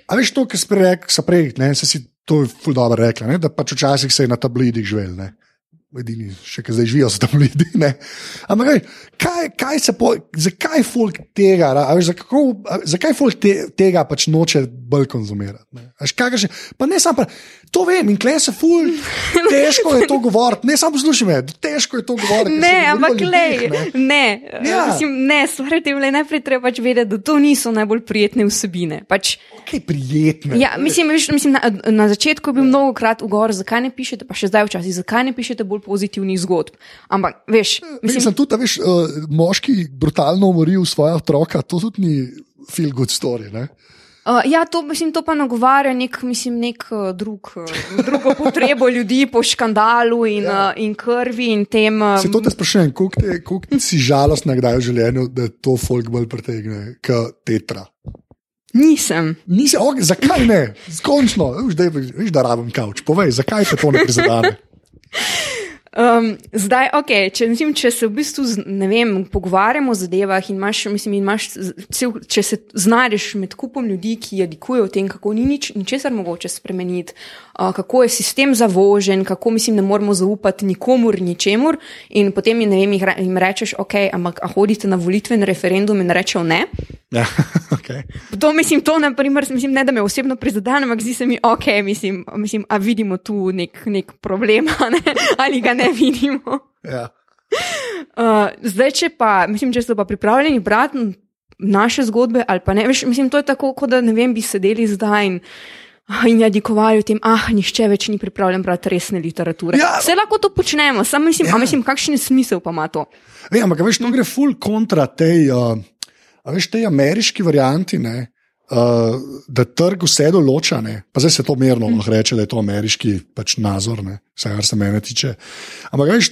A veš to, kar si prej rekel, sa prej, ne, se si to ful dobro rekla, ne, da pač včasih se je na tabloidih živel. Ne. Edini, še ki zdaj živijo za tabloidi. ne. Ampak, veš, kaj, kaj se po, zakaj folk tega, a veš, za kako- a zakaj folk te, tega pač noče bolj konzumirati? Ne? A veš, kakršne- Pa ne samo, to vem in klej se ful, težko je to govoriti, ne samo poslušaj me, težko je to govoriti.
Ne, ampak
ljudeh,
lej,
ne.
ne,
Ja.
ja. mislim, ne, stvari te vle najprej treba pač vedeti, da to niso najbolj prijetne vsebine. Pač,
Kaj prijetne.
ja, mislim, veš, mislim na, na začetku je bil mnogo krat ugovor, zakaj ne pišete, pa še zdaj včasih, zakaj ne pišete bolj pozitivnih zgodb. Ampak, veš,
Mislim,
mislim,
tudi, a veš, uh, moški brutalno umoril svoja otroka, to tudi ni feel good story. Ne?
Uh, ja, to, mislim, to pa nagovarja nek, mislim, nek uh, drug, uh, drugo potrebo ljudi po škandalu in, ja. uh, in krvi in tem. Um,
Se to te sprašujem, koliko te- koliko si žalostna kdaj v življenju, da to folk bolj pretegne kot tetra.
nisem.
Nisi, okay, zakaj ne? Skončno, veš, da, veš, da rabim kavč. Povej, zakaj te to ne prizadene?
Um, zdaj, okay, če, mislim, če se v bistvu vem, pogovarjamo o zadevah in imaš, mislim, in imaš cel, če se znajdeš med kupom ljudi, ki jadikujejo o tem, kako ni nič, ničesar mogoče spremeniti, uh, kako je sistem zavožen, kako mislim, ne moremo zaupati nikomur, ničemur, in potem vem, jim rečeš, ok, ampak a hodite na volitven referendum in rečejo ne.
Ja, okay.
To mislim, to naprimer, mislim, ne da me osebno prizadene, ampak zdi se mi, ok, mislim, mislim a vidimo tu nek, nek problem, ne? ali ga ne vidimo.
ja.
Uh, zdaj, če pa, mislim, če so pa pripravljeni brati naše zgodbe, ali pa ne, veš, mislim, to je tako, kot da ne vem, bi sedeli zdaj in, in jadikovali o tem, ah, nišče več ni pripravljen brati resne literature.
Ja.
Vse lahko to počnemo, samo mislim,
Ja.
ja. mislim, kakšen smisel pa ima to.
Ej, ampak, a veš, to gre full kontra tej, uh, a veš, tej ameriški varianti, ne, uh, da trg vse določa. Ne. Pa zdaj se to merno lahko reče, da je to ameriški pač nazor, ne, vse, kar se mene tiče. Ampak, veš,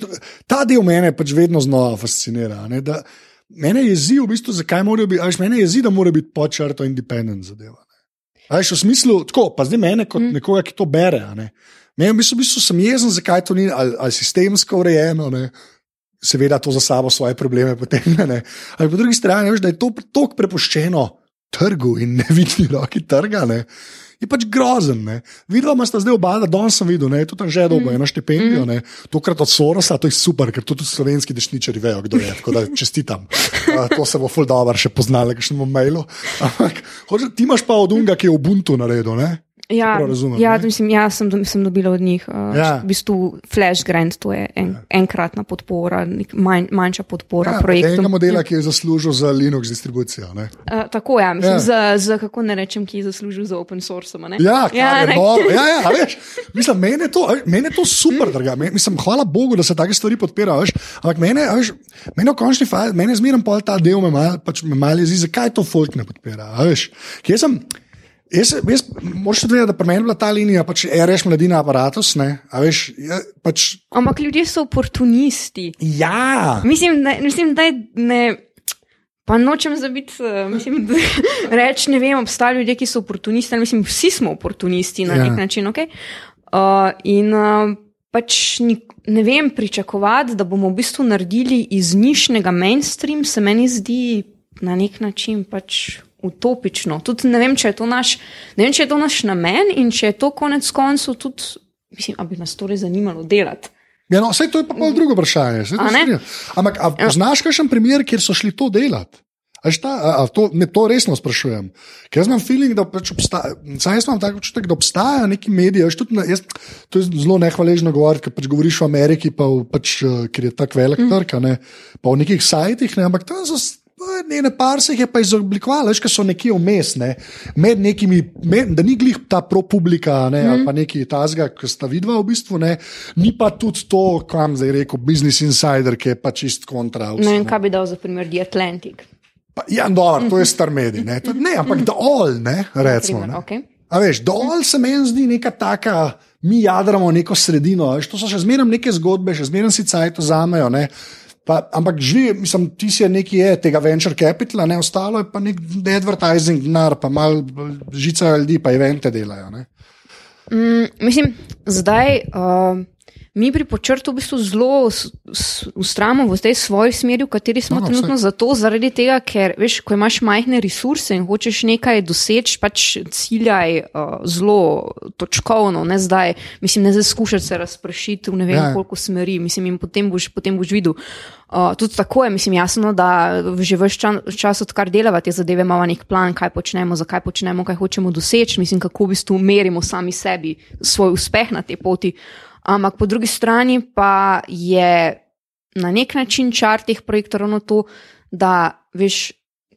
ta del mene pač vedno znova fascinira. Ne, da, mene jezi v bistvu, zakaj morajo biti, veš, mene jezi, da mora biti pod črto independent zadeva. veš, v smislu, tako, pa zdaj mene kot mm. nekoga, ki to bere. ne. Meni v bistvu, v bistvu sem jezen, zakaj to ni ali, ali sistemsko urejeno. Ne. Seveda to za sabo svoje probleme potegne. ne. Ampak po drugi strani, veš, da je to tako prepuščeno trgu in nevidni roki trga, ne, je pač grozen. Ne. Videla sta zdaj oba, da danes sem videl, ne, tudi tam že dolgo, eno štipendijo, ne, tokrat od Sorosa, to je super, ker to tudi slovenski dešničari vejo, kdo je, tako da čestitam. Uh, to se bo ful dobro še poznalo, kakšnem mailu. Ampak hoče, ti imaš pa od Unga, ki je Ubuntu naredil, ne?
Ja,
razumem,
ja, mislim, ja sem, sem dobila od njih. Uh,
Ja.
ja. V bistvu Flash Grant, to je en, enkratna podpora, nek manj, manjša podpora
Ja,
projektu.
enega modela, ki je zaslužil za Linux distribucijo. Ne?
Uh, tako je, ja, mislim,
Ja.
ja. za, za kako ne rečem, ki je zaslužil za open source.
Ja, kar je noro. ja, ja, veš, mislim, meni je to, meni je to super, draga. Men, mislim, hvala Bogu, da se take stvari podpirajo. Ampak mene, a veš, mene v končni fazi, mene zmeraj pol ta del me mal, pač me mal jezi, zakaj to folk ne podpira. Kje sem? Jaz, jaz moraš tudi vedeti, da pri meni je bila ta linija, pač RS mladina aparatus, ne, veš, je, pač,
Ampak ljudje so oportunisti.
ja.
Mislim, da, mislim, da ne. Pa nočem zabiti, eh, mislim, da reči, ne vem, obstajajo ljudje, ki so oportunisti, ali mislim, vsi smo oportunisti na
Ja.
ja. nek način. Okay? Uh, in uh, pač ni, ne vem, pričakovati, da bomo v bistvu naredili iz nišnega mainstream, se meni zdi na nek način pač utopično. Tudi ne vem, če je to naš, ne vem, če je to naš namen in če je to konec koncev tudi, mislim, ali bi nas torej zanimalo delati.
Ja, no, vse to je pa pol drugo vprašanje. Ampak, a poznaš kakšen primer, kjer so šli to delati? Ta, a, a to, ne, to resno sprašujem. Ker jaz imam feeling, da pač obstaja, saj jaz imam tako občutek, da obstajajo neki mediji. na- Jaz, to je zelo nehvaležno govoriti, ker pač govoriš v Ameriki, pa v, pač, eh, ker je tako velik mm. trg, ne, pa v nekih sajtih, ne, ampak tam so Ne, ne, par se jih je pa izoblikovalo, veš, ker so nekje vmes, ne, med nekimi, med, da ni glih ta pro-publika, ne, mm. ali pa neki tazga, ki sta vidva v bistvu, ne, ni pa tudi to, kam zdaj rekel, Business Insider, ki je pa čist kontra. vse,
Ne vem, kaj bi dal za primer The Atlantic.
Pa, ja, dobro, to je star medij, ne, to, ne ampak The All, ne, recimo.
Primer,
Ne.
okay.
A veš, dol se meni zdi neka taka, mi jadramo neko sredino, veš, to so še zmeraj neke zgodbe, še zmeraj si cajt vzamejo. ne. Pa, ampak živi, mislim, ti si nekaj je tega venture capitala, ne ostalo je pa nek advertising, denar, pa malo žicajo ljudi, pa evente delajo. Ne.
Mm, mislim, zdaj uh, mi pri počrtu v bistvu zelo ustrajamo v tej svoji smeri, v kateri smo
No, no,
no, trenutno, zato zaradi tega, ker veš, ko imaš majhne resurse in hočeš nekaj doseči, pač ciljaj uh, zelo točkovno, ne zdaj, mislim, ne zdaj skušati se razpršiti v ne vem
Ja,
ja. koliko smeri, mislim, in potem boš, potem boš videl. Uh, tudi tako je, mislim, jasno, da že vse čas, čas odkar delava te zadeve, imamo nek plan, kaj počnemo, zakaj počnemo, kaj hočemo doseči, mislim, kako v bistvu merimo sami sebi svoj uspeh na tej poti. Ampak po drugi strani pa je na nek način čar teh projektov ravno to, da veš.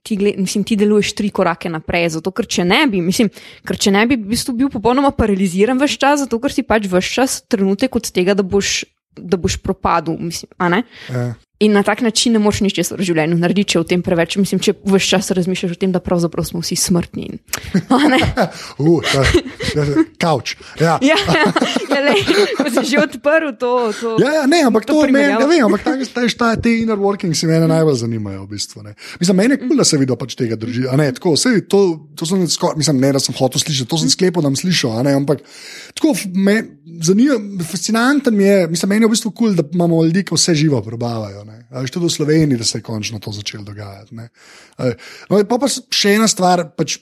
Ti, gled, mislim, ti deluješ tri korake naprej, zato ker če ne bi, mislim, ker če ne bi v bistvu bil popolnoma paraliziran vse čas, zato ker si pač vse čas trenutek od tega, da boš, da boš propadel. Mislim?
Ja.
In na tak način ne moreš ničesar v življenju narediti, če o tem preveč, mislim, če vse čas razmišljaš o tem, da pravzaprav smo vsi smrtni.
Ta, kavč. Ja.
ja, glej, ko si že odprl to. to
Ja, ja, ne, ampak to,
to
meni,
primerjavo.
ne vem, ampak ta, ta, ta, te inner workings mene najbolj zanimajo. V bistvu, ne. mislim, meni je kul, da se vidi, da pač tega drži. Ne, tako, sej, to, to sem skor, mislim, ne, da sem hotel slišati, to sem sklepal, da sem slišal. Ne, ampak tako, me, zanima, fascinanten mi je, mislim, meni je v bistvu kul, da imamo ljudi, ki vse živo probavajo. Ne. A veš, tudi v Sloveniji, da se je končno to začelo dogajati. ne. No, pa pa še ena stvar. Pač,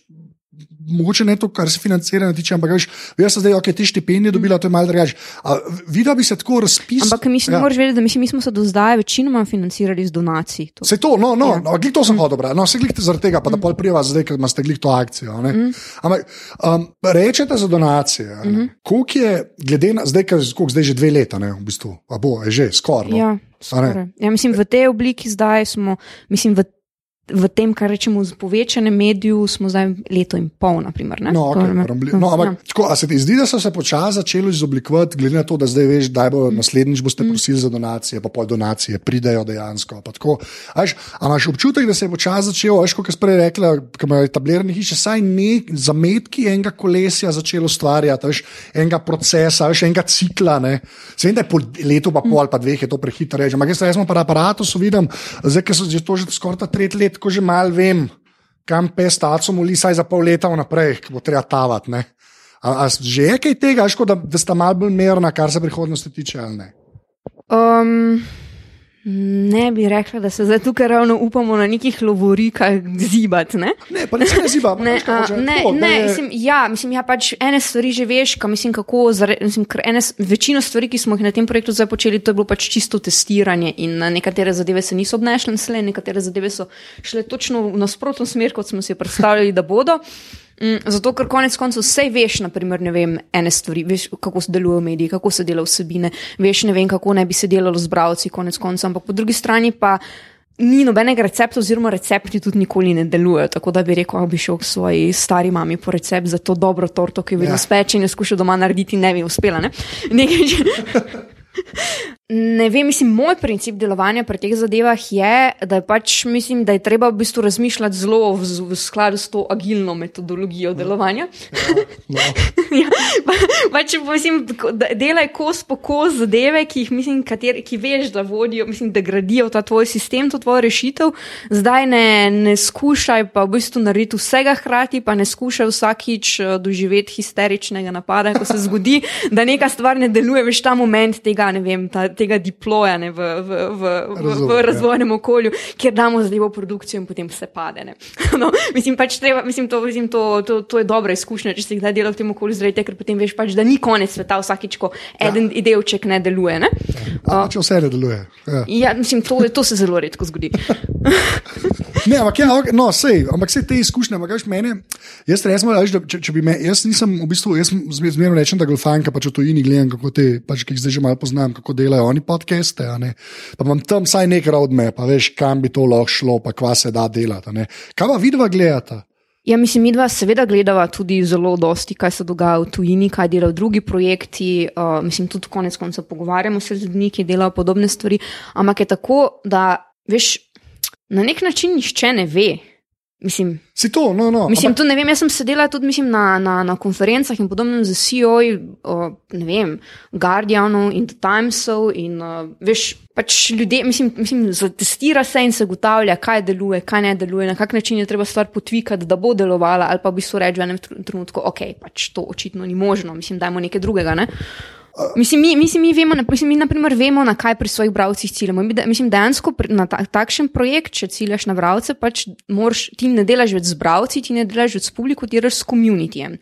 Mogoče ne to, kar se financiranja tiče, ampak veš, jaz sem zdaj, ok, te štipendije dobila, to je malo drugače. A Videla bi se tako razpisala.
Ampak mislim, ja. moraš vedeti, da mislim, mi smo se do zdaj večinoma financirali z donacij. To.
Se to, no, no,
Ja.
no glih to sem hodil, no, se glih zaradi tega, pa da pol prijeva zdaj, ker imate glih to akcijo. ne. Ampak um, rečete za donacije, mm -hmm. koliko je, glede na zdaj, ker koliko zdaj že dve leta, ne, v bistvu, a bo, je že skoraj. No.
Ja, ja, mislim, v tej obliki zdaj smo, mislim, v, v tem, kar rečemo, z povečanem mediju, smo zdaj leto in pol. Naprimer, ne?
No, okay,
je-
rambli, no, ampak,
ja.
tako, a se ti zdi, da so se počasi začeli izoblikovati, glede na to, da zdaj veš, da bo naslednjič boste prosili za donacije, pa pol donacije pridejo dejansko. pa tako. A veš, A imaš občutek, da se je počasi začel, veš, kot si prej rekla, ko imajo etablirane hiše, saj nek zametki enega kolesja začelo ustvarjati, veš, enega procesa, veš, enega cikla. ne. Se vem, da je po letu, pa pol, pa dveh je to prehitro reči. Ampak jaz recimo pri aparatu vidim, zdaj, ker so že to že skoraj tretji let, ko že mal vem kam pes taco moli, saj za pol leta vnaprej, ki bo treba tavati. ne. A, a že je kaj tega, ško, da, da sta malo bolj merna, kar se prihodnosti tiče, ali ne?
Um, ne bi rekla, da se zdaj tukaj ravno upamo na nekih lovorikah zibati. Ne?
Ne, pa ne se ne ziba. ampak
Ne, a, ne,
tako, da
ne
je-
mislim, ja, mislim, ja, pač ene stvari že veš, ka, mislim, kako, mislim, ene, večino stvari, ki smo jih na tem projektu zdaj počeli, to je bilo pač čisto testiranje in na nekatere zadeve se niso obnašale, nekatere zadeve so šle točno v nasprotno smer, kot smo si predstavljali, da bodo. Mm, Zato, ker konec koncev vse veš, naprimer, ne vem, ene stvari, veš, kako se delujejo mediji, kako se dela vsebine, veš, ne vem, kako ne bi se delalo z bravci, konec koncev, ampak po drugi strani pa ni nobenega recepta, oziroma recepti tudi nikoli ne delujejo. Tako da bi rekel, da bi šel k svoji stari mami po recept za to dobro torto, ki je vedno
ja.
speče in jo skušal doma narediti, ne bi uspela. Ne? Nekaj, Ne vem, mislim, moj princip delovanja pri teh zadevah je, da je pač, mislim, da je treba v bistvu razmišljati zelo v, v skladu s to agilno metodologijo delovanja.
No.
ja, pa, pač, mislim, delaj kos po kos zadeve, ki jih mislim, kateri, ki veš, da vodijo, mislim, da gradijo ta tvoj sistem, to tvojo rešitev. Zdaj ne, ne skušaj pa v bistvu narediti vsega hkrati, pa ne skušaj vsakič eh, doživeti histeričnega napada, ko se zgodi, da neka stvar ne deluje, veš ta moment tega, ne vem, ta, tega diploja ne, v, v, v, v, v, v
ja.
razvojnem okolju, kjer damo zadevo produkcijo in potem vse pade. ne. No, mislim, pač treba, mislim, to, mislim to, to, to je dobra izkušnja, če si kdaj delal v tem okolju, zaradi tega, ker potem veš, pač, da ni konec sveta vsakič, ko eden ja. delček ne deluje. Ne?
A, če vse ne deluje. Ja.
Ja, mislim, to, to se zelo redko zgodi.
Ne, ampak, ja, no, sej, ampak vse te izkušnje, ampak veš, mene, jaz resmo, da, če, če bi me, jaz nisem, v bistvu, jaz zmerno rečem, da golfanka pač v tujini gledam, kako te, pač, ki jih zdaj že malo poznam, kako delajo. Oni podcaste, pa imam tam vsaj nek roadmap, pa veš, kam bi to lahko šlo, pa kva se da delati. ne. Kaj pa vidva gledata?
Ja, mislim, mi dva seveda gledava tudi zelo dosti, kaj se dogaja v tujini, kaj delajo drugi projekti. Uh, mislim, tudi konec koncev pogovarjamo se z ljudmi, ki delajo podobne stvari. Ampak je tako, da veš, na nek način nišče ne ve. Mislim,
Si to, no, no.
Mislim,
ampak-
to ne vem, jaz sem sedela tudi mislim, na, na, na konferencah in podobnem z CEO-ji, o, ne vem, Guardianov in The Timesov in uh, veš, pač ljudje, mislim, mislim, zatestira se in se ugotavlja, kaj deluje, kaj ne deluje, na kak način je treba stvar potvikati, da bo delovala, ali pa v bistvu reči v enem trenutku, ok, pač to očitno ni možno, mislim, dajmo nekaj drugega. Ne? Mislim, mi, mislim, mi, vemo, na- mislim, mi naprimer vemo, na kaj pri svojih bralcih ciljamo. Mi, de- mislim, dejansko na ta, takšen projekt, če ciljaš na bralce, pač moraš, ti ne delaš več z bralci, ti ne delaš več s publiko, ti delaš s komunitijem.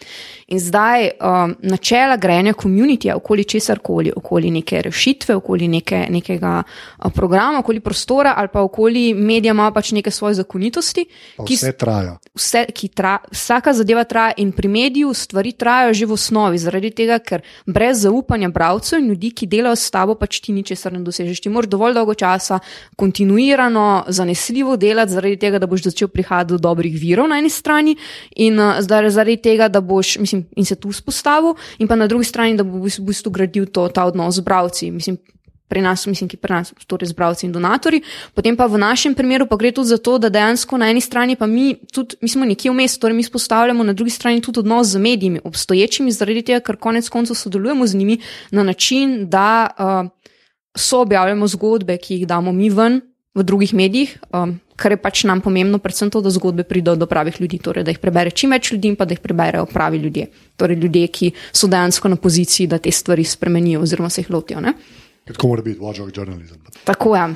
In zdaj um, načela grajenja komunitija okoli česar koli, okoli neke rešitve, okoli neke, nekega uh, programa, okoli prostora ali pa okoli medija ima pač neke svoje zakonitosti,
Pa
ki,
Vse traja.
vse, ki tra, vsaka zadeva traja in pri mediju stvari trajajo že v osnovi, zaradi tega, ker brez zaupanja bralcev in ljudi, ki delajo s tabo, pač ti ničesar ne dosežeš. Ti moraš dovolj dolgo časa kontinuirano, zanesljivo delati, zaradi tega, da boš začel prihajati do dobrih virov na eni strani in uh, zaradi tega, da boš, mislim, in se tu spostavil, in pa na drugi strani, da boš v bistvu gradil to, ta odnos z bralci. Mislim, pri nas, mislim, ki pri nas, torej zbravci in donatori. Potem pa v našem primeru pa gre tudi za to, da dejansko na eni strani pa mi, tudi, mi smo nekje vmes, torej mi spostavljamo na drugi strani tudi odnos z mediji, obstoječimi, zaradi tega, ker konec koncev sodelujemo z njimi na način, da uh, so objavljamo zgodbe, ki jih damo mi ven v drugih medijih. Um, Kar je pač nam pomembno, predvsem to, da zgodbe pridejo do pravih ljudi, torej da jih prebere čim več ljudi in pa da jih preberejo pravi ljudje. Torej ljudje, ki so dejansko na poziciji, da te stvari spremenijo oziroma se jih lotijo. Ne?
Tako mora biti, watchdog journalism.
Tako je.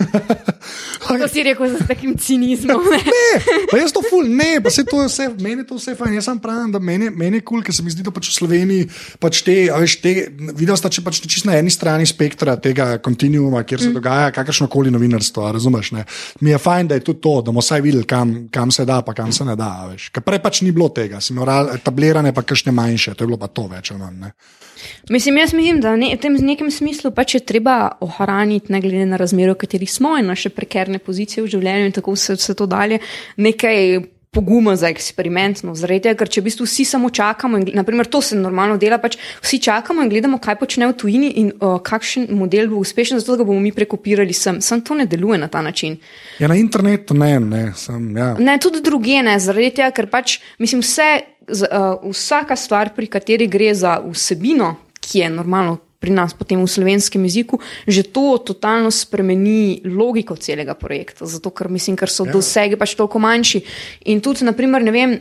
To si rekel z takim cinizmom. ne?
Ne, pa jaz to ful, ne, pa se to je vse, meni to vse fajn. Jaz sem pravim, da meni, meni je kul, cool, ker se mi zdi, da pač v Sloveniji pač te, veš, te, videl sta če pač čisto na eni strani spektra tega kontinuuma, kjer se mm. dogaja kakršno koli novinarstvo, razumeš? Ne? Mi je fajn, da je tudi to, da bomo vsaj videli, kam, kam se da, pa kam se ne da. Ker prej pač ni bilo tega, si moral etablirane, pa kakšne manjše, to je bilo pa to več ne.
Mislim, jaz mislim, da ne, v tem nekem smislu pač je treba ohraniti, ne glede na razmere, v katerih smo in naše prekerne pozicije v življenju in tako vse, vse to dalje, nekaj poguma za eksperimentno. Tega, ker če v bistvu vsi samo čakamo, in, naprimer, to se normalno dela, pač vsi čakamo in gledamo, kaj počne v tujini in uh, kakšen model bo uspešen, zato da ga bomo mi prekopirali sem. Sam to ne deluje na ta način.
Ja, na internetu ne, ne, sem, ja.
Ne, tudi druge ne, zaradi tega, ker pač mislim, vse, z, uh, vsaka stvar, pri kateri gre za vsebino, ki je normalno pri nas, potem v slovenskem jeziku, že to totalno spremeni logiko celega projekta. Zato, ker mislim, ker so
Ja.
dosegi pač toliko manjši. In tudi, naprimer, ne vem.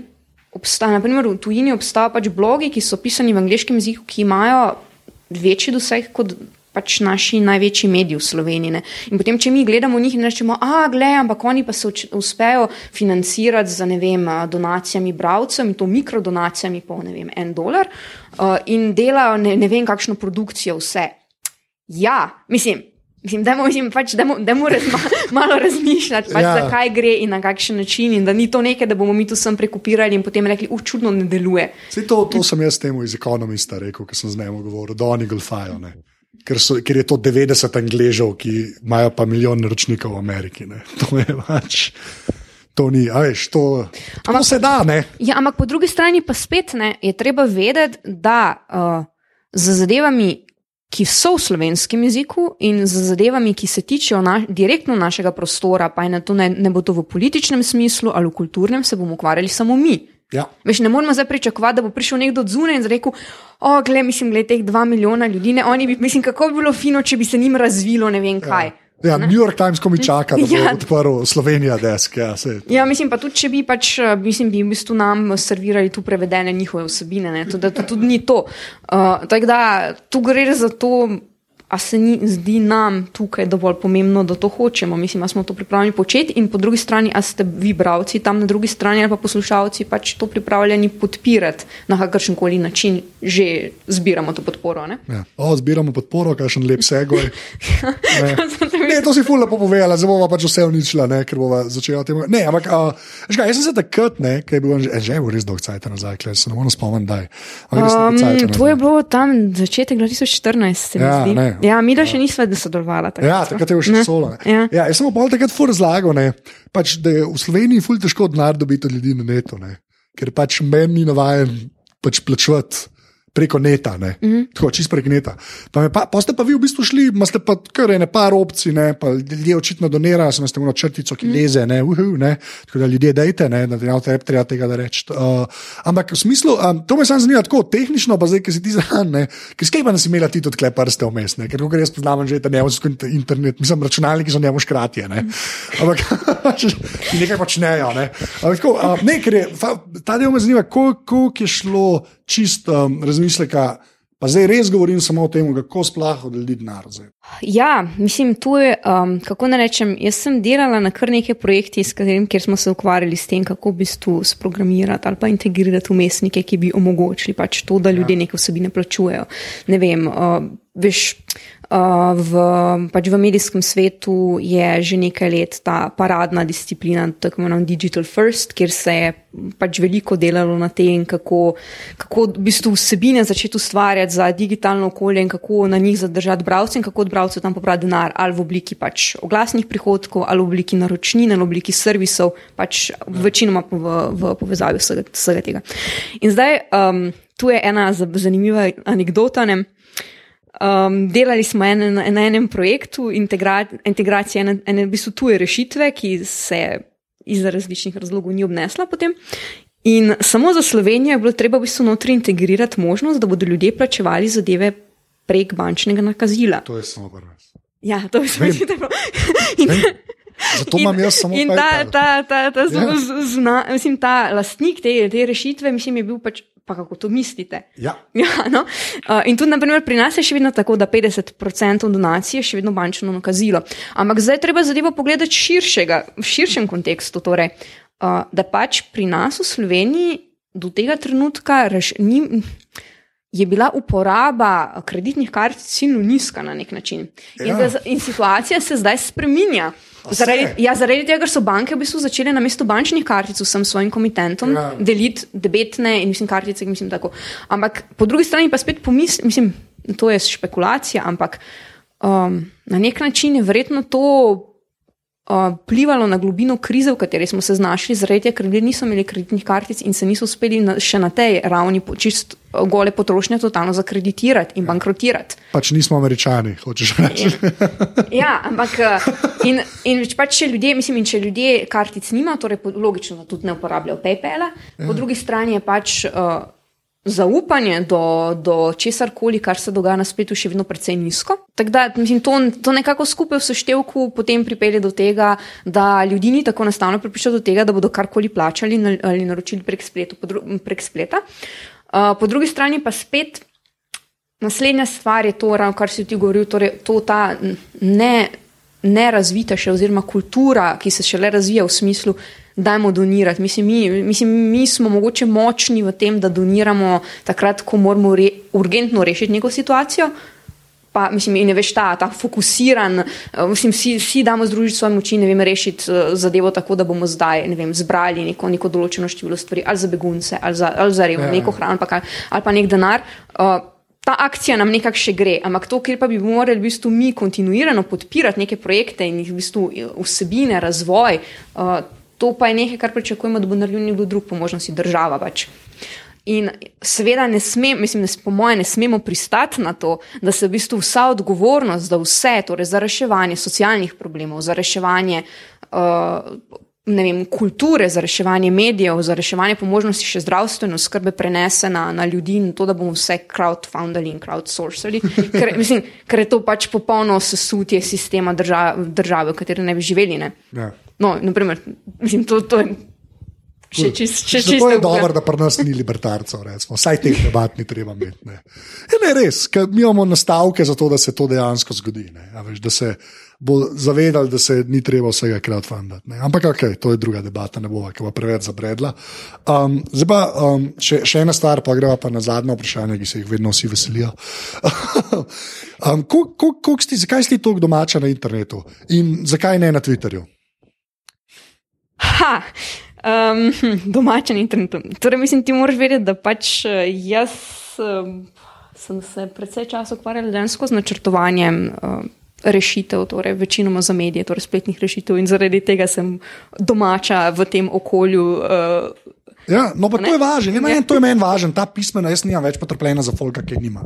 Obstaja, naprimer, v tujini obstajajo pač blogi, ki so pisani v angleškem jeziku, ki imajo večji doseg kot pač naši največji mediji v Sloveniji. Ne. In potem, če mi gledamo njih in rečemo, a, gledaj, ampak oni pa se uspejo financirati z ne vem, donacijami bralcem, in to mikrodonacijami po ne vem, en dolar uh, in delajo ne, ne vem, kakšno produkcijo vse. Ja, mislim. Mislim, dajmo, mislim, pač, dajmo, dajmo razma, malo razmišljati, pač,
ja.
zakaj gre in na kakšen način. In da ni to nekaj, da bomo mi to sem prekopirali in potem rekli, uh, čudno ne deluje.
Sej to, to sem jaz temu iz ekonomista rekel, ker sem z njim govoril, da oni golfajo. ne. Ker, so, ker je to 90 angležev, ki imajo pa milijon naročnikov v Ameriki. Ne. To je pač. To ni, a veš, to, to
Ampak-
se da, ne.
Ja, ampak po drugi strani pa spet ne, je treba vedeti, da uh, z zadevami, ki so v slovenskem jeziku in z zadevami, ki se tičejo na, direktno našega prostora, pa je na to ne, ne bo to v političnem smislu ali v kulturnem, se bomo ukvarjali samo mi.
Ja.
Veš, ne moramo zdaj pričakovati, da bo prišel nekdo od zunaj in rekel: O, gled, mislim, gled teh dva milijona ljudi. Ne, oni bi, mislim, kako bi bilo fino, če bi se njim razvilo ne vem kaj.
Ja, New York Times, ko mi čaka, da bo ja.
Ja.
odprl Slovenija desk. Ja, sej.
Ja, mislim pa tudi, če bi pač, eh, mislim, bi v bistvu nam servirali tu prevedene njihove vsebine, ne, to, da to tudi ni to. Uh, tako da tu gre za to, a se ni, zdi nam tukaj dovolj pomembno, da to hočemo. Mislim, da smo to pripravljeni početi in po drugi strani, a ste vi bravci tam na drugi strani ali pa poslušalci pač to pripravljeni podpirati na kakršen koli način, že zbiramo to podporo. Ne?
Ja. O, zbiramo podporo, kakšen lep segoj. Ne. ne, to si ful lepo povedala, zdaj bova pač vse uničila, ne, ker bova začela temu. Ne, ampak, a, veš kaj, jaz sem se takrat, ne, ker je bil že, že je bil res dolg cajt nazaj, ker se ne morem spomniti, dolgo cajta
Um, to je bilo tam začetek 2014, se mi
Ja,
zdi.
ne,
Ja, mi da še nismo sodelovali.
Ja, takrat je še solo.
Ja.
Ja, jaz sem pa takrat fur razlagal, ne, pač, da je v Sloveniji ful težko denar dobiti od ljudi na netu, ne, ker pač meni ni navaden pač plačevati preko neta, mm -hmm. tako čist prek neta. Pa, pa, pa ste pa vi v bistvu šli, imate pa kar ene par opcij, ne, pa ljudje očitno donirajo, sem ste imeli črtico, ki leze, ne, uhu, ne, tako da ljudje dejte, ne, da ne treba, treba tega reči. Uh, ampak v smislu, um, to me samo zanima tako tehnično, pa zdaj, ki si ti zraven, ne, ker skaj pa nas imela ti tudi klep prste vmes, ne, ker kako jaz poznam že ta njevsko internet, mislim, računalniki so njemu škratje, ne. Ampak nekaj počnejo, ne. Ampak, tako, uh, ne, ker je, ta del me zanima, koliko je šlo čist um, razmisleka. Pa zdaj res govorim samo o tem, kako sploh od ljudi denar.
Ja, mislim, tu je, um, kako naj rečem, jaz sem delala na kar nekaj projektih, kjer smo se ukvarjali s tem, kako v bistvu sprogramirati ali pa integrirati umestnike, ki bi omogočili pač to, da ljudje ja. neke vsebine plačujejo. Ne vem, uh, veš. Uh, v, pač v medijskem svetu je že nekaj let ta paradna disciplina, tako imenovana Digital First, kjer se je pač veliko delalo na tem, kako, kako v bistvu vsebine začeti ustvarjati za digitalno okolje in kako na njih zadržati bralce in kako od bralcev tam pobrati denar, ali v obliki pač oglasnih prihodkov, ali v obliki naročnin, ali v obliki servisov, pač večinoma v, v povezavi vsega, vsega tega. In zdaj um, tu je ena zanimiva anekdota. Ne? Um, delali smo en, na enem projektu integra, integracije ene, ene v bistvu tuje rešitve, ki se iz različnih razlogov ni obnesla potem. In samo za Slovenijo je bilo treba v bistvu notri integrirati možnost, da bodo ljudje plačevali zadeve prek bančnega nakazila.
To je samo prvo.
Ja, to je samo prvo.
Zato imam jaz samo
in ta, ta, ta, ta, ja. zna, mislim, ta lastnik te, te rešitve, mislim, je bil pač pa kako to mislite.
Ja.
Ja, no? uh, in tudi naprimer, pri nas je še vedno tako, da 50% donacije je še vedno bančno nakazilo. Ampak zdaj treba zadevo pogledati širšega, v širšem kontekstu. Torej, uh, da pač pri nas v Sloveniji do tega trenutka reš, ni, je bila uporaba kreditnih kartic silno nizka na nek način. Ja. In, da, in situacija se zdaj spreminja. Zaradi, ja, zaradi tega, ker so banke v bistvu začele na mesto bančnih kartic vsem svojim komitentom ja. deliti debetne in mislim kartice. Mislim, ampak po drugi strani pa spet pomislim, mislim, to je špekulacija, ampak um, na nek način je verjetno to vplivalo na globino krize, v kateri smo se znašli, zaradi tega, ker ljudje niso imeli kreditnih kartic in se niso uspeli na, še na tej ravni čist gole potrošnje totalno zakreditirati in ja. bankrotirati.
Pač nismo američani, hočeš reči.
Ja, ja ampak in, in pač če ljudje, mislim, če ljudje kartic nima, torej logično, tudi ne uporabljajo PayPal-a, ja. po drugi strani je pač. Uh, zaupanje do, do česar koli, kar se dogaja na spletu, še vedno precej nizko. Tako da mislim, to, to nekako skupaj v seštevku potem pripelje do tega, da ljudi ni tako enostavno pripričati do tega, da bodo karkoli plačali ali naročili prek, spletu, prek spleta. Uh, po drugi strani pa spet. Naslednja stvar je to, kar si ti govoril, torej to ta ne, nerazvita še, oziroma kultura, ki se šele razvija v smislu, dajmo donirati. Mislim mi, mislim, mi smo mogoče močni v tem, da doniramo takrat, ko moramo re, urgentno rešiti neko situacijo. Pa, mislim, ne veš, ta, ta fokusiran, mislim, vsi, vsi damo združiti svoje moči, ne vem, rešiti uh, zadevo tako, da bomo zdaj, ne vem, zbrali neko, neko določeno število stvari, ali za begunce, ali za, ali za revno, ja. neko hrano, ali, ali pa nek denar. Uh, ta akcija nam nekako še gre, ampak to, kjer pa bi morali v bistvu mi kontinuirano podpirati neke projekte in jih v bistvu vsebine, razvoj, uh, to pa je nekaj, kar pričakujemo, da bo naredil nekdo drug, po možnosti država. Pač. In seveda, ne smem, mislim, ne, po mojem, ne smemo pristati na to, da se v bistvu vsa odgovornost za vse, torej za reševanje socialnih problemov, za reševanje uh, vem, kulture, za reševanje medijev, za reševanje po možnosti še zdravstvene skrbe prenese na, na ljudi in to, da bomo vse crowdfundali in crowdsourcali, ker, mislim, ker je to pač popolno sesutje sistema države, države, v kateri ne bi živeli. Ne? Ja. No, naprimer, mislim, to, to je. Če, če, če, če
to je dobro, da pri nas ni libertarcev, recimo. vsaj teh debat ni treba imeti. Ne. Je, ne, res, mi imamo nastavke za to, da se to dejansko zgodi. Veš, da se bo zavedali, da se ni treba vsega crowdfundati. Ampak ok, to je druga debata, ne bo pa preveč zabredla. Um, zdaj pa um, še, še ena stvar, pa greva pa na zadnje vprašanje, ki se jih vedno vsi veselijo. um, ko, ko, ko sti, zakaj si tako domača na internetu in zakaj ne na Twitterju?
Ha, um, domačen internet. Torej, mislim, ti moraš vedeti, da pač eh, jaz um, sem se predvsej časa ukvarjala dejansko z načrtovanjem. Uh, Rešitev, torej večinoma za medije, torej spletnih rešitev, in zaradi tega sem domača v tem okolju, uh,
Ja, no, pa to je važno, ne, ne, to je meni važno, ta pismena, jaz nimam več potrpljenja za folka, ki nima.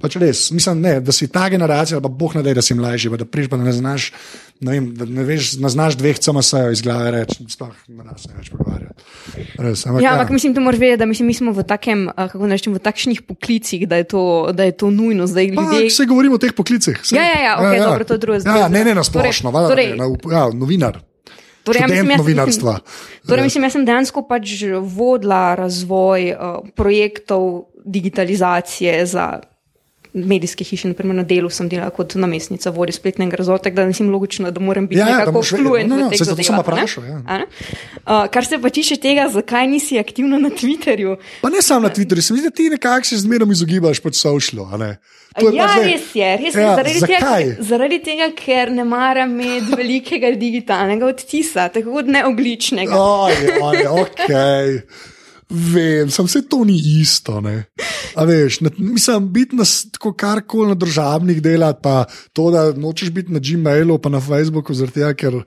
Pač res, mislim, ne, da si ta generacija, pa boh ne da, da si mlajši, da priš, pa da ne znaš, ne vem, da ne veš, ne znaš dveh CMS-jev iz glave reči, sploh ne znaš več pogovarjati.
Res, ampak, ja, ampak ja. mislim, da moraš vedeti, da mislim, mi smo v takem, kako rečem, v takšnih poklicih, da je to, da je to nujno. Zdaj, ljudje...
Vse govorimo o teh poklicih.
Ja, ja, ja, okay, ja, ja. dobro, to je drugo.
Ja, ne, ne, na splošno, torej, torej, ja, novinar. Torej, ja, mislim, novinarstva.
Torej, mislim, jaz sem dejansko pač vodila razvoj uh, projektov digitalizacije za medijske hiše, naprimer na delu sem delala kot namestnica vodje spletnega razvoja, tako da nisem logično, da moram biti ja, ja nekako fluent no, no, v teh
zadevah. Ja.
Uh, kar se pa tiče tega, zakaj nisi aktivna na Twitterju.
Pa ne samo na Twitterju, se mi zdi, da ti nekako se zmeraj izogibaš pod socialo.
Ja, res je, res je. Ja, zaradi, tega, zaradi tega, ker ne maram imeti velikega digitalnega odtisa, tako kot neogličnega.
Oj, oj, okay. Vem, sem se to ni isto. Veš, ne, mislim, biti na kar koli na državnih delah, pa to, da nočeš biti na Gmailu, pa na Facebooku, zato ker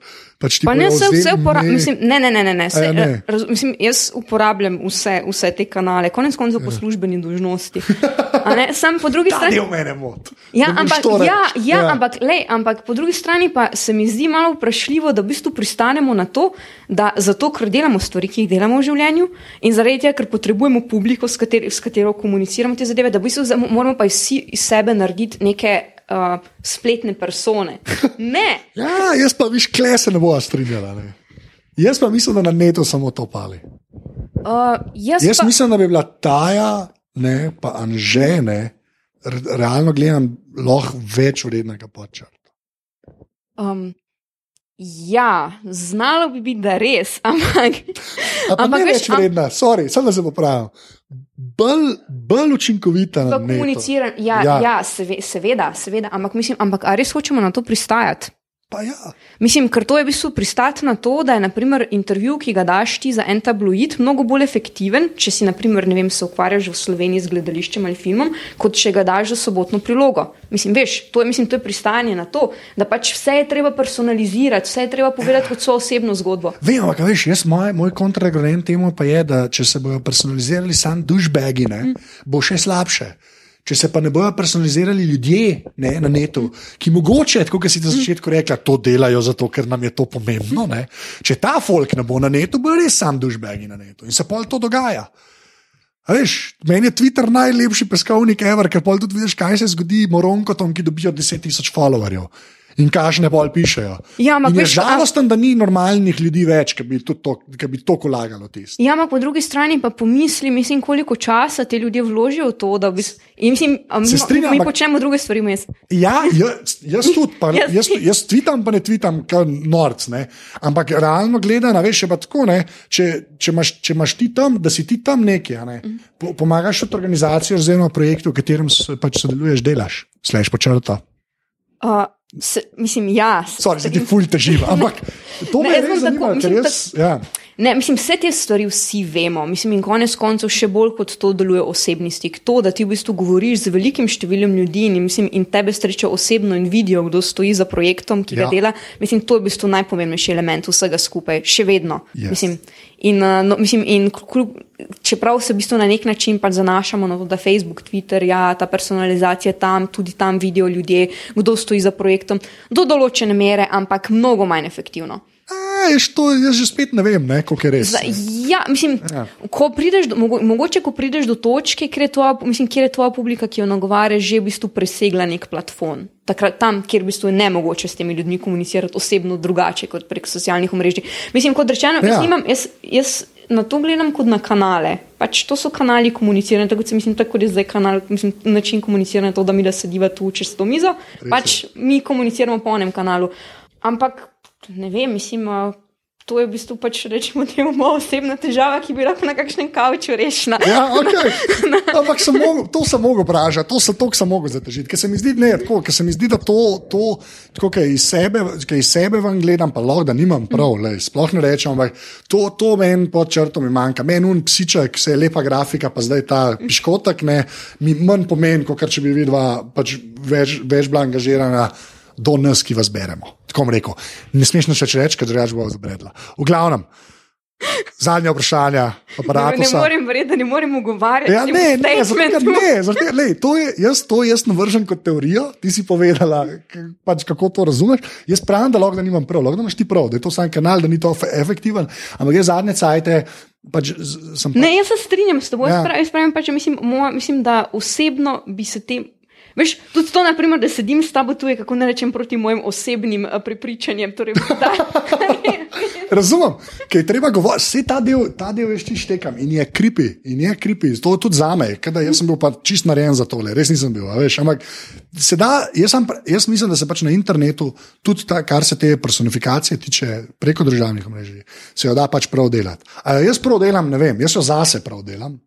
pač
pa ne vse, vse uporabljam. Ne, ne, ne, ne. ne, se, ne. Raz, mislim, jaz uporabljam vse, vse te kanale, konec koncev po ja. službeni dužnosti. Sam po drugi strani.
Ne, mene mot.
Ja, ampak, ja, ja, ja. Ampak, lej, ampak po drugi strani pa se mi zdi malo vprašljivo, da v bistvu pristanemo na to, da zato, ker delamo stvari, ki jih delamo v življenju in zaradi tretja, ker potrebujemo publiko, s, kateri, s katero komuniciramo te zadeve, da v bistvu moramo pa vsi iz sebe narediti neke uh, spletne persone. Ne.
ja, jaz pa viš, kle se ne bo strinjala. Ne? Jaz pa mislim, da na neto samo to pali.
Uh, jaz
jaz
pa...
mislim, da bi bila taja, ne, pa anžene, realno gledam, lahko več vrednega počrta.
Um, Ja, znalo bi biti, da res, ampak.
ampak ne več vredna, sorry, samo da se popravim. Bolj, bolj učinkovita na
komuniciranju. Ja, ja. ja seveda, seveda, ampak mislim, ampak ali res hočemo na to pristajati?
Ja.
Mislim, ker to je v bistvu pristati na to, da je naprimer, intervju, ki ga daš ti za en tabloid, mnogo bolj efektiven, če si naprimer, vem, se ukvarjaš v Sloveniji z gledališčem ali filmom, kot če ga daš za sobotno prilogo. Mislim, veš, to je, mislim, to je pristajanje na to, da pač vse je treba personalizirati, vse je treba povedati kot svojo osebno zgodbo.
Vem, ampak veš, jaz, moj, moj kontragrent temu pa je, da če se bodo personalizirali sam dušbegi, mm. bo še slabše. Če se pa ne bojo personalizirali ljudje ne, na netu, ki mogoče, kot si na začetku rekla, to delajo zato, ker nam je to pomembno. Ne. Če ta folk ne bo na netu, bo res sam dušbegi na netu in se pol to dogaja. Veš, meni je Twitter najlepši peskovnik, ever, ker pol tudi vidiš, kaj se zgodi moronkotom, ki dobijo 10.000 followerjev in kažne pol pišejo.
Ja,
je žalosten, da ni normalnih ljudi več, ki bi to, ki bi to kolagalo tisto.
Ja, ampak po drugi strani pa pomisli, mislim, koliko časa ti ljudje vložijo v to, da bi. Mislim, mi, strinjam, mi počnemo druge stvari. Mes.
Ja, jaz, jaz tudi, pa, jaz, jaz, jaz tvitam, pa ne tvitam, kot norc. Ne? Ampak realno gledano, veš, je pa tako, če, če, imaš, če imaš ti tam, da si ti tam nekaj, ne? po, pomagaš od organizacije oziroma projektu, v katerem pač sodeluješ, delaš, slejš počrta.
Uh, Se, mislim, ja.
Sorry, se ti fulj težava, ampak to me res zanima, ker jaz. Ja.
Ne, mislim, vse te stvari vsi vemo. Mislim, in konec koncev še bolj kot to deluje osebni stik. To, da ti v bistvu govoriš z velikim številom ljudi in, mislim, in tebe sreča osebno in vidijo, kdo stoji za projektom, ki ja. ga dela, mislim, to je v bistvu najpomembnejši element vsega skupaj, še vedno. Yes. Mislim, in, no, mislim, in kljub, čeprav se v bistvu na nek način pač zanašamo na to, da Facebook, Twitter, ja, ta personalizacija tam, tudi tam vidijo ljudje, kdo stoji za projektom, do določene mere, ampak mnogo manj efektivno.
Ješ, to, jaz že spet ne vem, kako je res.
Ja, mislim, ja. Ko do, mogo, mogoče, ko prideš do točke, kjer je tvoja, mislim, kjer je tvoja publika, ki jo nagovarjaš, že v bistvu presegla nek platform. Takrat, tam, kjer v bistvu je ne mogoče s temi ljudmi komunicirati osebno drugače kot prek socialnih omrežij. Mislim, kot rečeno, ja. jaz, imam, jaz, jaz na to gledam kot na kanale. Pač to so kanali komuniciranja, tako se mislim, tako je zdaj kanal, mislim, način komuniciranja, to, da mi da sediva tu čez to mizo. Pač mi komuniciramo po enem kanalu. Ampak ne vem, mislim, To je v bistvu pač rečemo, da imamo osebna težava, ki bi lahko na kakšnem kavču rešila.
Ja, okay. Ampak sem mogel, to sem mogel vprašati, to, to sem mogel zatežiti. Ker se mi zdi, ne, tako, ker se mi zdi da to, to tako, kaj iz sebe, kaj iz sebe vam gledam, pa lahko, da nimam prav, lej, sploh ne rečem, ampak to, to meni pod črto mi manjka. Meni un psiček, se je lepa grafika, pa zdaj ta piškotek, ne, mi manj pomeni, kot če bi videla pač več, več bila angažirana do nas, ki vas beremo. Tako bom rekel. Ne smeš nič več reči, ker drugače bo zabredla. V glavnem. Zadnje vprašanje, aparat.
Ne morem verjeti, da ne morem ugovarjati.
Ja, ne, ne, zato, ne, zato, lej, to je, jaz to jaz navržem kot teorijo, ti si povedala, pač, kako to razumeš. Jaz pravim, da lahko nimam prav, lahko imaš ti prav, da je to sam kanal, da ni to efektiven. Ampak jaz zadnje cajte. Pač,
pa... Ne, jaz se strinjam s teboj, ja. jaz pravim, pač, mislim, moja, mislim, da osebno bi se tem. Veš, tudi to, naprimer, da sedim s tabo tu, je kako ne rečem proti mojim osebnim uh, prepričanjem. Torej,
Razumem, kaj je treba govoriti. Vse ta del, ta del veš, ti štekam in je kripi, in je kripi. To je tudi za me, ker jaz sem bil pa čist narejen za tole, res nisem bil. Veš, ampak da, jaz, sem, jaz mislim, da se pač na internetu, tudi ta, kar se te personifikacije tiče preko državnih mrež, se jo da pač prav delati. A jaz prav delam, ne vem, jaz jo zase prav delam.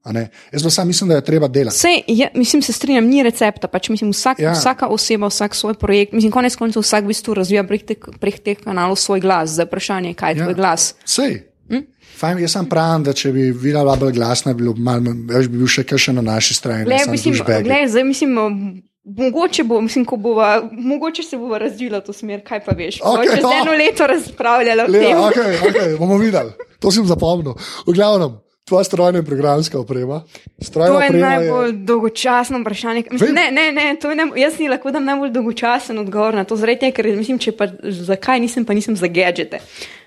Jaz pa sam mislim, da je treba delati.
Sej, je, mislim, se strinjam, ni recepta. Pač mislim, vsak, ja. Vsaka oseba, vsak svoj projekt, mislim, konec koncev vsak v bistvu razvija prek, te, prek teh kanalov svoj glas. Za vprašanje, kaj je ja. glas.
Sej. Hm? Fajn, jaz sem pravim, da če bi videla bolj glasna, bi, bi bil še kaj na naši strani.
Le, mislim, gled, zdaj, mislim, mogoče, bo, mislim, bova, mogoče se bo razvila to smer, kaj pa veš. Okay, čez eno leto razpravljala o tem.
Okay, okay, bomo videli, to sem zapomnil. V glavnem. Tvoja strojna in programska oprema. Strojna
to je najbolj je... dolgočasno vprašanje. Mislim, ne, ne, ne, ne, jaz ni lahko dam najbolj dolgočasen odgovor na to, zrejte, ker mislim, če pa zakaj nisem, pa nisem za gadžete.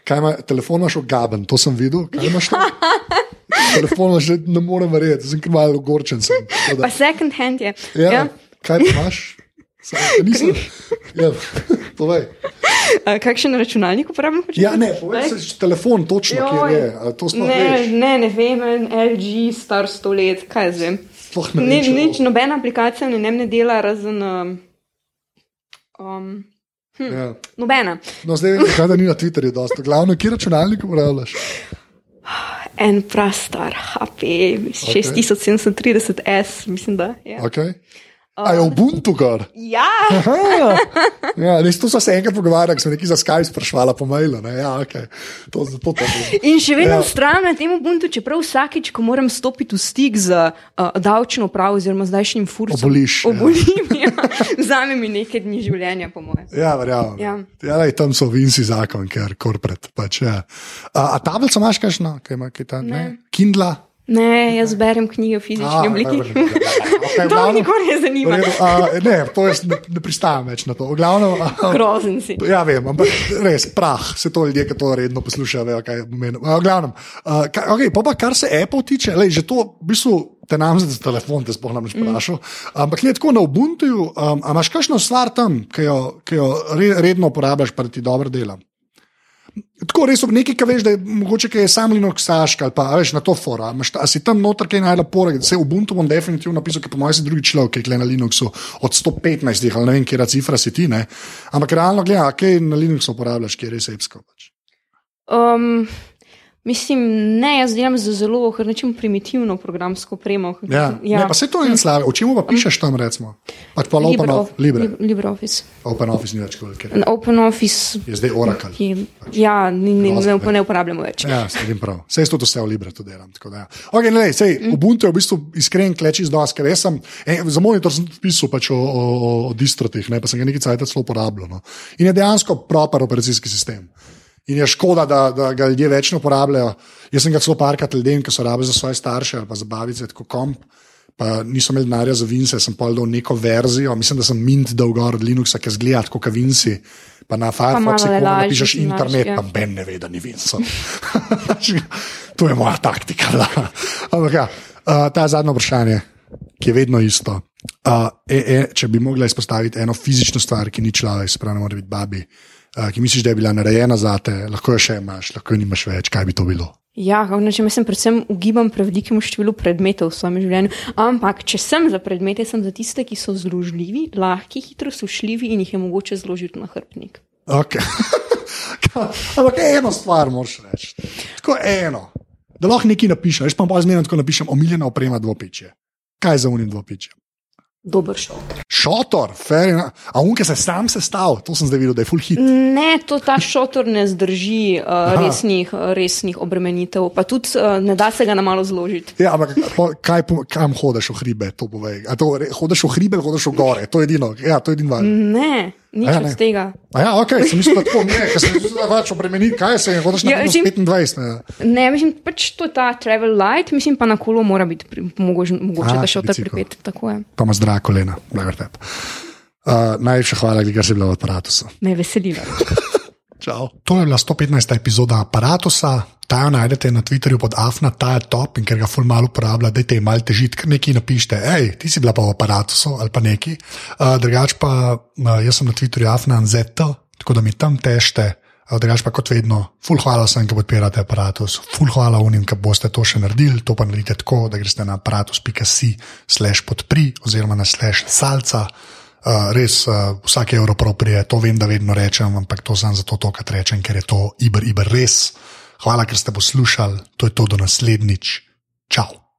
Kaj ima telefon, imaš ogaben, to sem videl. telefon že ne morem verjeti, sem kar malo ogorčen. Sem,
pa second hand je.
Ja, ja. Kaj imaš? Nisem. Ja, povej.
Kakšen računalnik uporabljam?
Ja, ne, povej se telefon, točno, kje je.
Ne, ne, ne vem, LG, star sto let, kaj zdaj. Ni, nič, nobena aplikacija ne, ne dela razen. Um, um, hm, ja. Nobena.
No, zdaj vem, kaj da ni na Twitterju, dosta. Glavno, kje računalnik uporabljaš?
En prastar, HP, okay. 6730S, mislim, da. Ja.
Okay. A je Ubuntu gor?
Ja.
ja res, to smo se enkrat pogovarjali, smo nekaj za Skype sprašvali po mailu. Ja, okay. to, to, to,
In še vedno ja. ustrajam na tem Ubuntu, čeprav vsakeč, ko moram stopiti v stik z uh, davčno upravo oziroma zdajšnjim fursom,
oboliš.
Obolim, ja. Vzame mi nekaj dni življenja, po mojem.
Ja, verjamem. Ja. Ja, lej, tam so vinci zakon, ker korporat. Pač, ja. A, a tablico imaš kakšno? Kaj ima, kaj ta, ne. Ne? Kindla?
Ne, jaz berem knjige v fizični obliki. To me nikoli ne zanima.
Ne, to jaz ne, ne pristajam več na to.
Grozen si.
Ja, vem, ampak res, prah, se to ljudje, ki to redno poslušajo, vejo, kaj pomeni. Glavnem, okay, pa, pa kar se Apple tiče, lej, že to v bistvu. Te nam zdaj za telefon, te spohnam že vprašal. Mm. Ampak je tako na Ubuntu, um, imaš kakšno stvar tam, ki jo, ki jo redno uporabljaš, pa ti dobro dela? Tako res ob neki, ki veš, da je mogoče kaj samo Linux saška ali pa veš na to fora. A si tam noter kaj najla poreg, se v Ubuntu bom definitivno napisal, ker po mojem si drugi človek, ki je na Linuxu od 115, ali ne vem, kje je cifra si ti, ne. Ampak realno gledaj, kaj na Linuxu uporabljaš, kje je res epsko. Pač.
Um, Mislim, ne, jaz delam za zelo rečem, primitivno programsko opremo.
Ja, ja. Ne, pa se to ni slabo. O čem pa pišeš tam, recimo? Pač pa LibreOffice. Libre.
LibreOffice.
OpenOffice ni več kot
kaj. OpenOffice.
Je zdaj Oracle.
Je, ja, ni, ni, ne, ne, ne uporabljamo več.
Ja, sedim prav. Sej to vse v Libre to delam. Tako, ja. okay, ne, sej, mm. Ubuntu je v bistvu iskren kleč iz dos, ker jaz sem, en, za monitor sem pisal pač o, o, o, o distrotih, ne, pa sem ga nekaj cajt celo uporabljal. No. In je dejansko proper operacijski sistem in je škoda, da, da ga ljudje več ne uporabljajo. Jaz sem ga celo parkrat ljudem, ki so rabili za svoje starše ali pa za babice, kot komp. Pa niso imeli denarja za Vince, sem pa dal neko verzijo, mislim, da sem mint dal gor od Linuxa, ki zgleda kot Vinci. Pa na Firefoxu, ko napišeš internet, ja. pa ben ne ve, da ni Vince. to je moja taktika. Ampak ja, uh, ta zadnje vprašanje, ki je vedno isto. Uh, e, e, če bi mogla izpostaviti eno fizično stvar, ki ni človek, spravi, mora biti babi. Uh, ki misliš, da je bila narejena za te, lahko jo še imaš, lahko jo nimaš več, kaj bi to bilo.
Ja, če me sem predvsem ugibam prevelikemu številu predmetov v svojem življenju. Ampak, če sem za predmete, sem za tiste, ki so zložljivi, lahki, hitro sušljivi in jih je mogoče zložiti na hrbnik.
Okay. Ampak eno stvar moraš reči. Tako eno. Da lahko nekaj napišem, jaz pa pa zmerno tako napišem, omiljena oprema dvopiče. Kaj za unim dvopiče?
Dober.
Šotor, fair enough. A unke se sam sestavil, to sem zdaj videl, da je full hit.
Ne, to ta šotor ne zdrži uh, resnih, resnih obremenitev, pa tudi uh, ne da se ga na malo zložiti.
Ja, ampak kaj, kam hodiš v hribe, to povej. A to, hodiš v hribe, hodiš v gore, to je edino. Ja, to je edino.
Ne, nič
Ja, ne.
od tega.
A ja, ok, sem mislil, da tako ne, ker sem mislil, da pač obremeni, kaj se je, hodiš na
Ja, mislim-
25. Ne.
Ne, mislim, pač to je ta travel light, mislim pa na kolo mora biti pri- mogoče, mogoče
A,
da šotor
bicikel.
pripet. Tako je.
Pa ima zdrava kolena, blago tebe. Uh, najlepša hvala, ker si bila v aparatu.
Me veseli.
Čau. To je bila 115. epizoda aparata. Ta jo najdete na Twitterju pod Afna, ta je top in ker ga ful malo uporablja, dajte jim malo težiti, ker nekaj napišete, hej, ti si bila pa v aparatu ali pa neki. Uh, drugač pa uh, jaz sem na Twitterju Afna Anzeto, tako da mi tam. Uh, drugač pa kot vedno, ful hvala vsem, ki podpirate aparatus, ful hvala unim, ki boste to še naredili, to pa naredite tako, da greste na aparatus.si slash podpri oziroma na slash salca. Uh, res, uh, vsak evro proprije, to vem, da vedno rečem, ampak to sem zato tokrat rečem, ker je to iber, iber res. Hvala, ker ste poslušali, to je to do naslednjič. Čau.